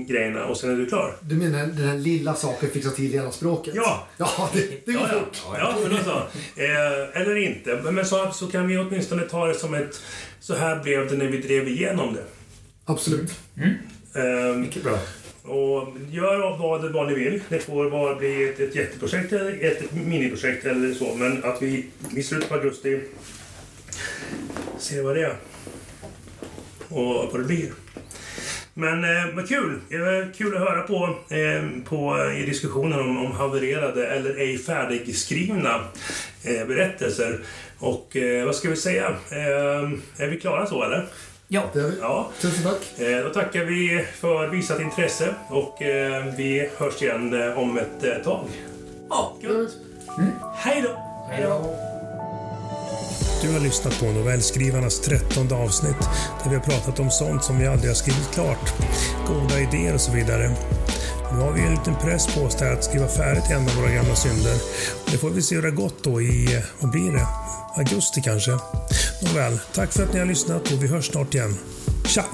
grejerna och sen är du klar. Du menar den här lilla saken fixa till hela språket? Ja! Ja, det, det går ja, fort. Ja, ja men så. Eh, eller inte. Men så, så kan vi åtminstone ta det som ett... Så här blev det när vi drev igenom det. Absolut. Mm. Um, Mycket bra. Och gör vad, vad ni vill. Det får bara bli ett, ett jätteprojekt eller ett miniprojekt eller så. Men att vi i slutet på augusti ser vad det är. Och vad det blir. Men eh, vad kul! Det var kul att höra på, eh, på i diskussionen om, om havererade eller ej färdigskrivna eh, berättelser. Och eh, vad ska vi säga? Eh, är vi klara så eller? Ja. Det är vi. ja. Tusen tack. Eh, då tackar vi för visat intresse och eh, vi hörs igen eh, om ett tag. Ja, gött. Mm. Hej då! Hej då! Du har lyssnat på Novellskrivarnas trettonde avsnitt där vi har pratat om sånt som vi aldrig har skrivit klart. Goda idéer och så vidare. Nu har vi en liten press på oss att skriva färdigt en av våra gamla synder. Det får vi se hur det har gått då i, vad blir det? Augusti kanske? Nåväl, tack för att ni har lyssnat och vi hörs snart igen. Tja!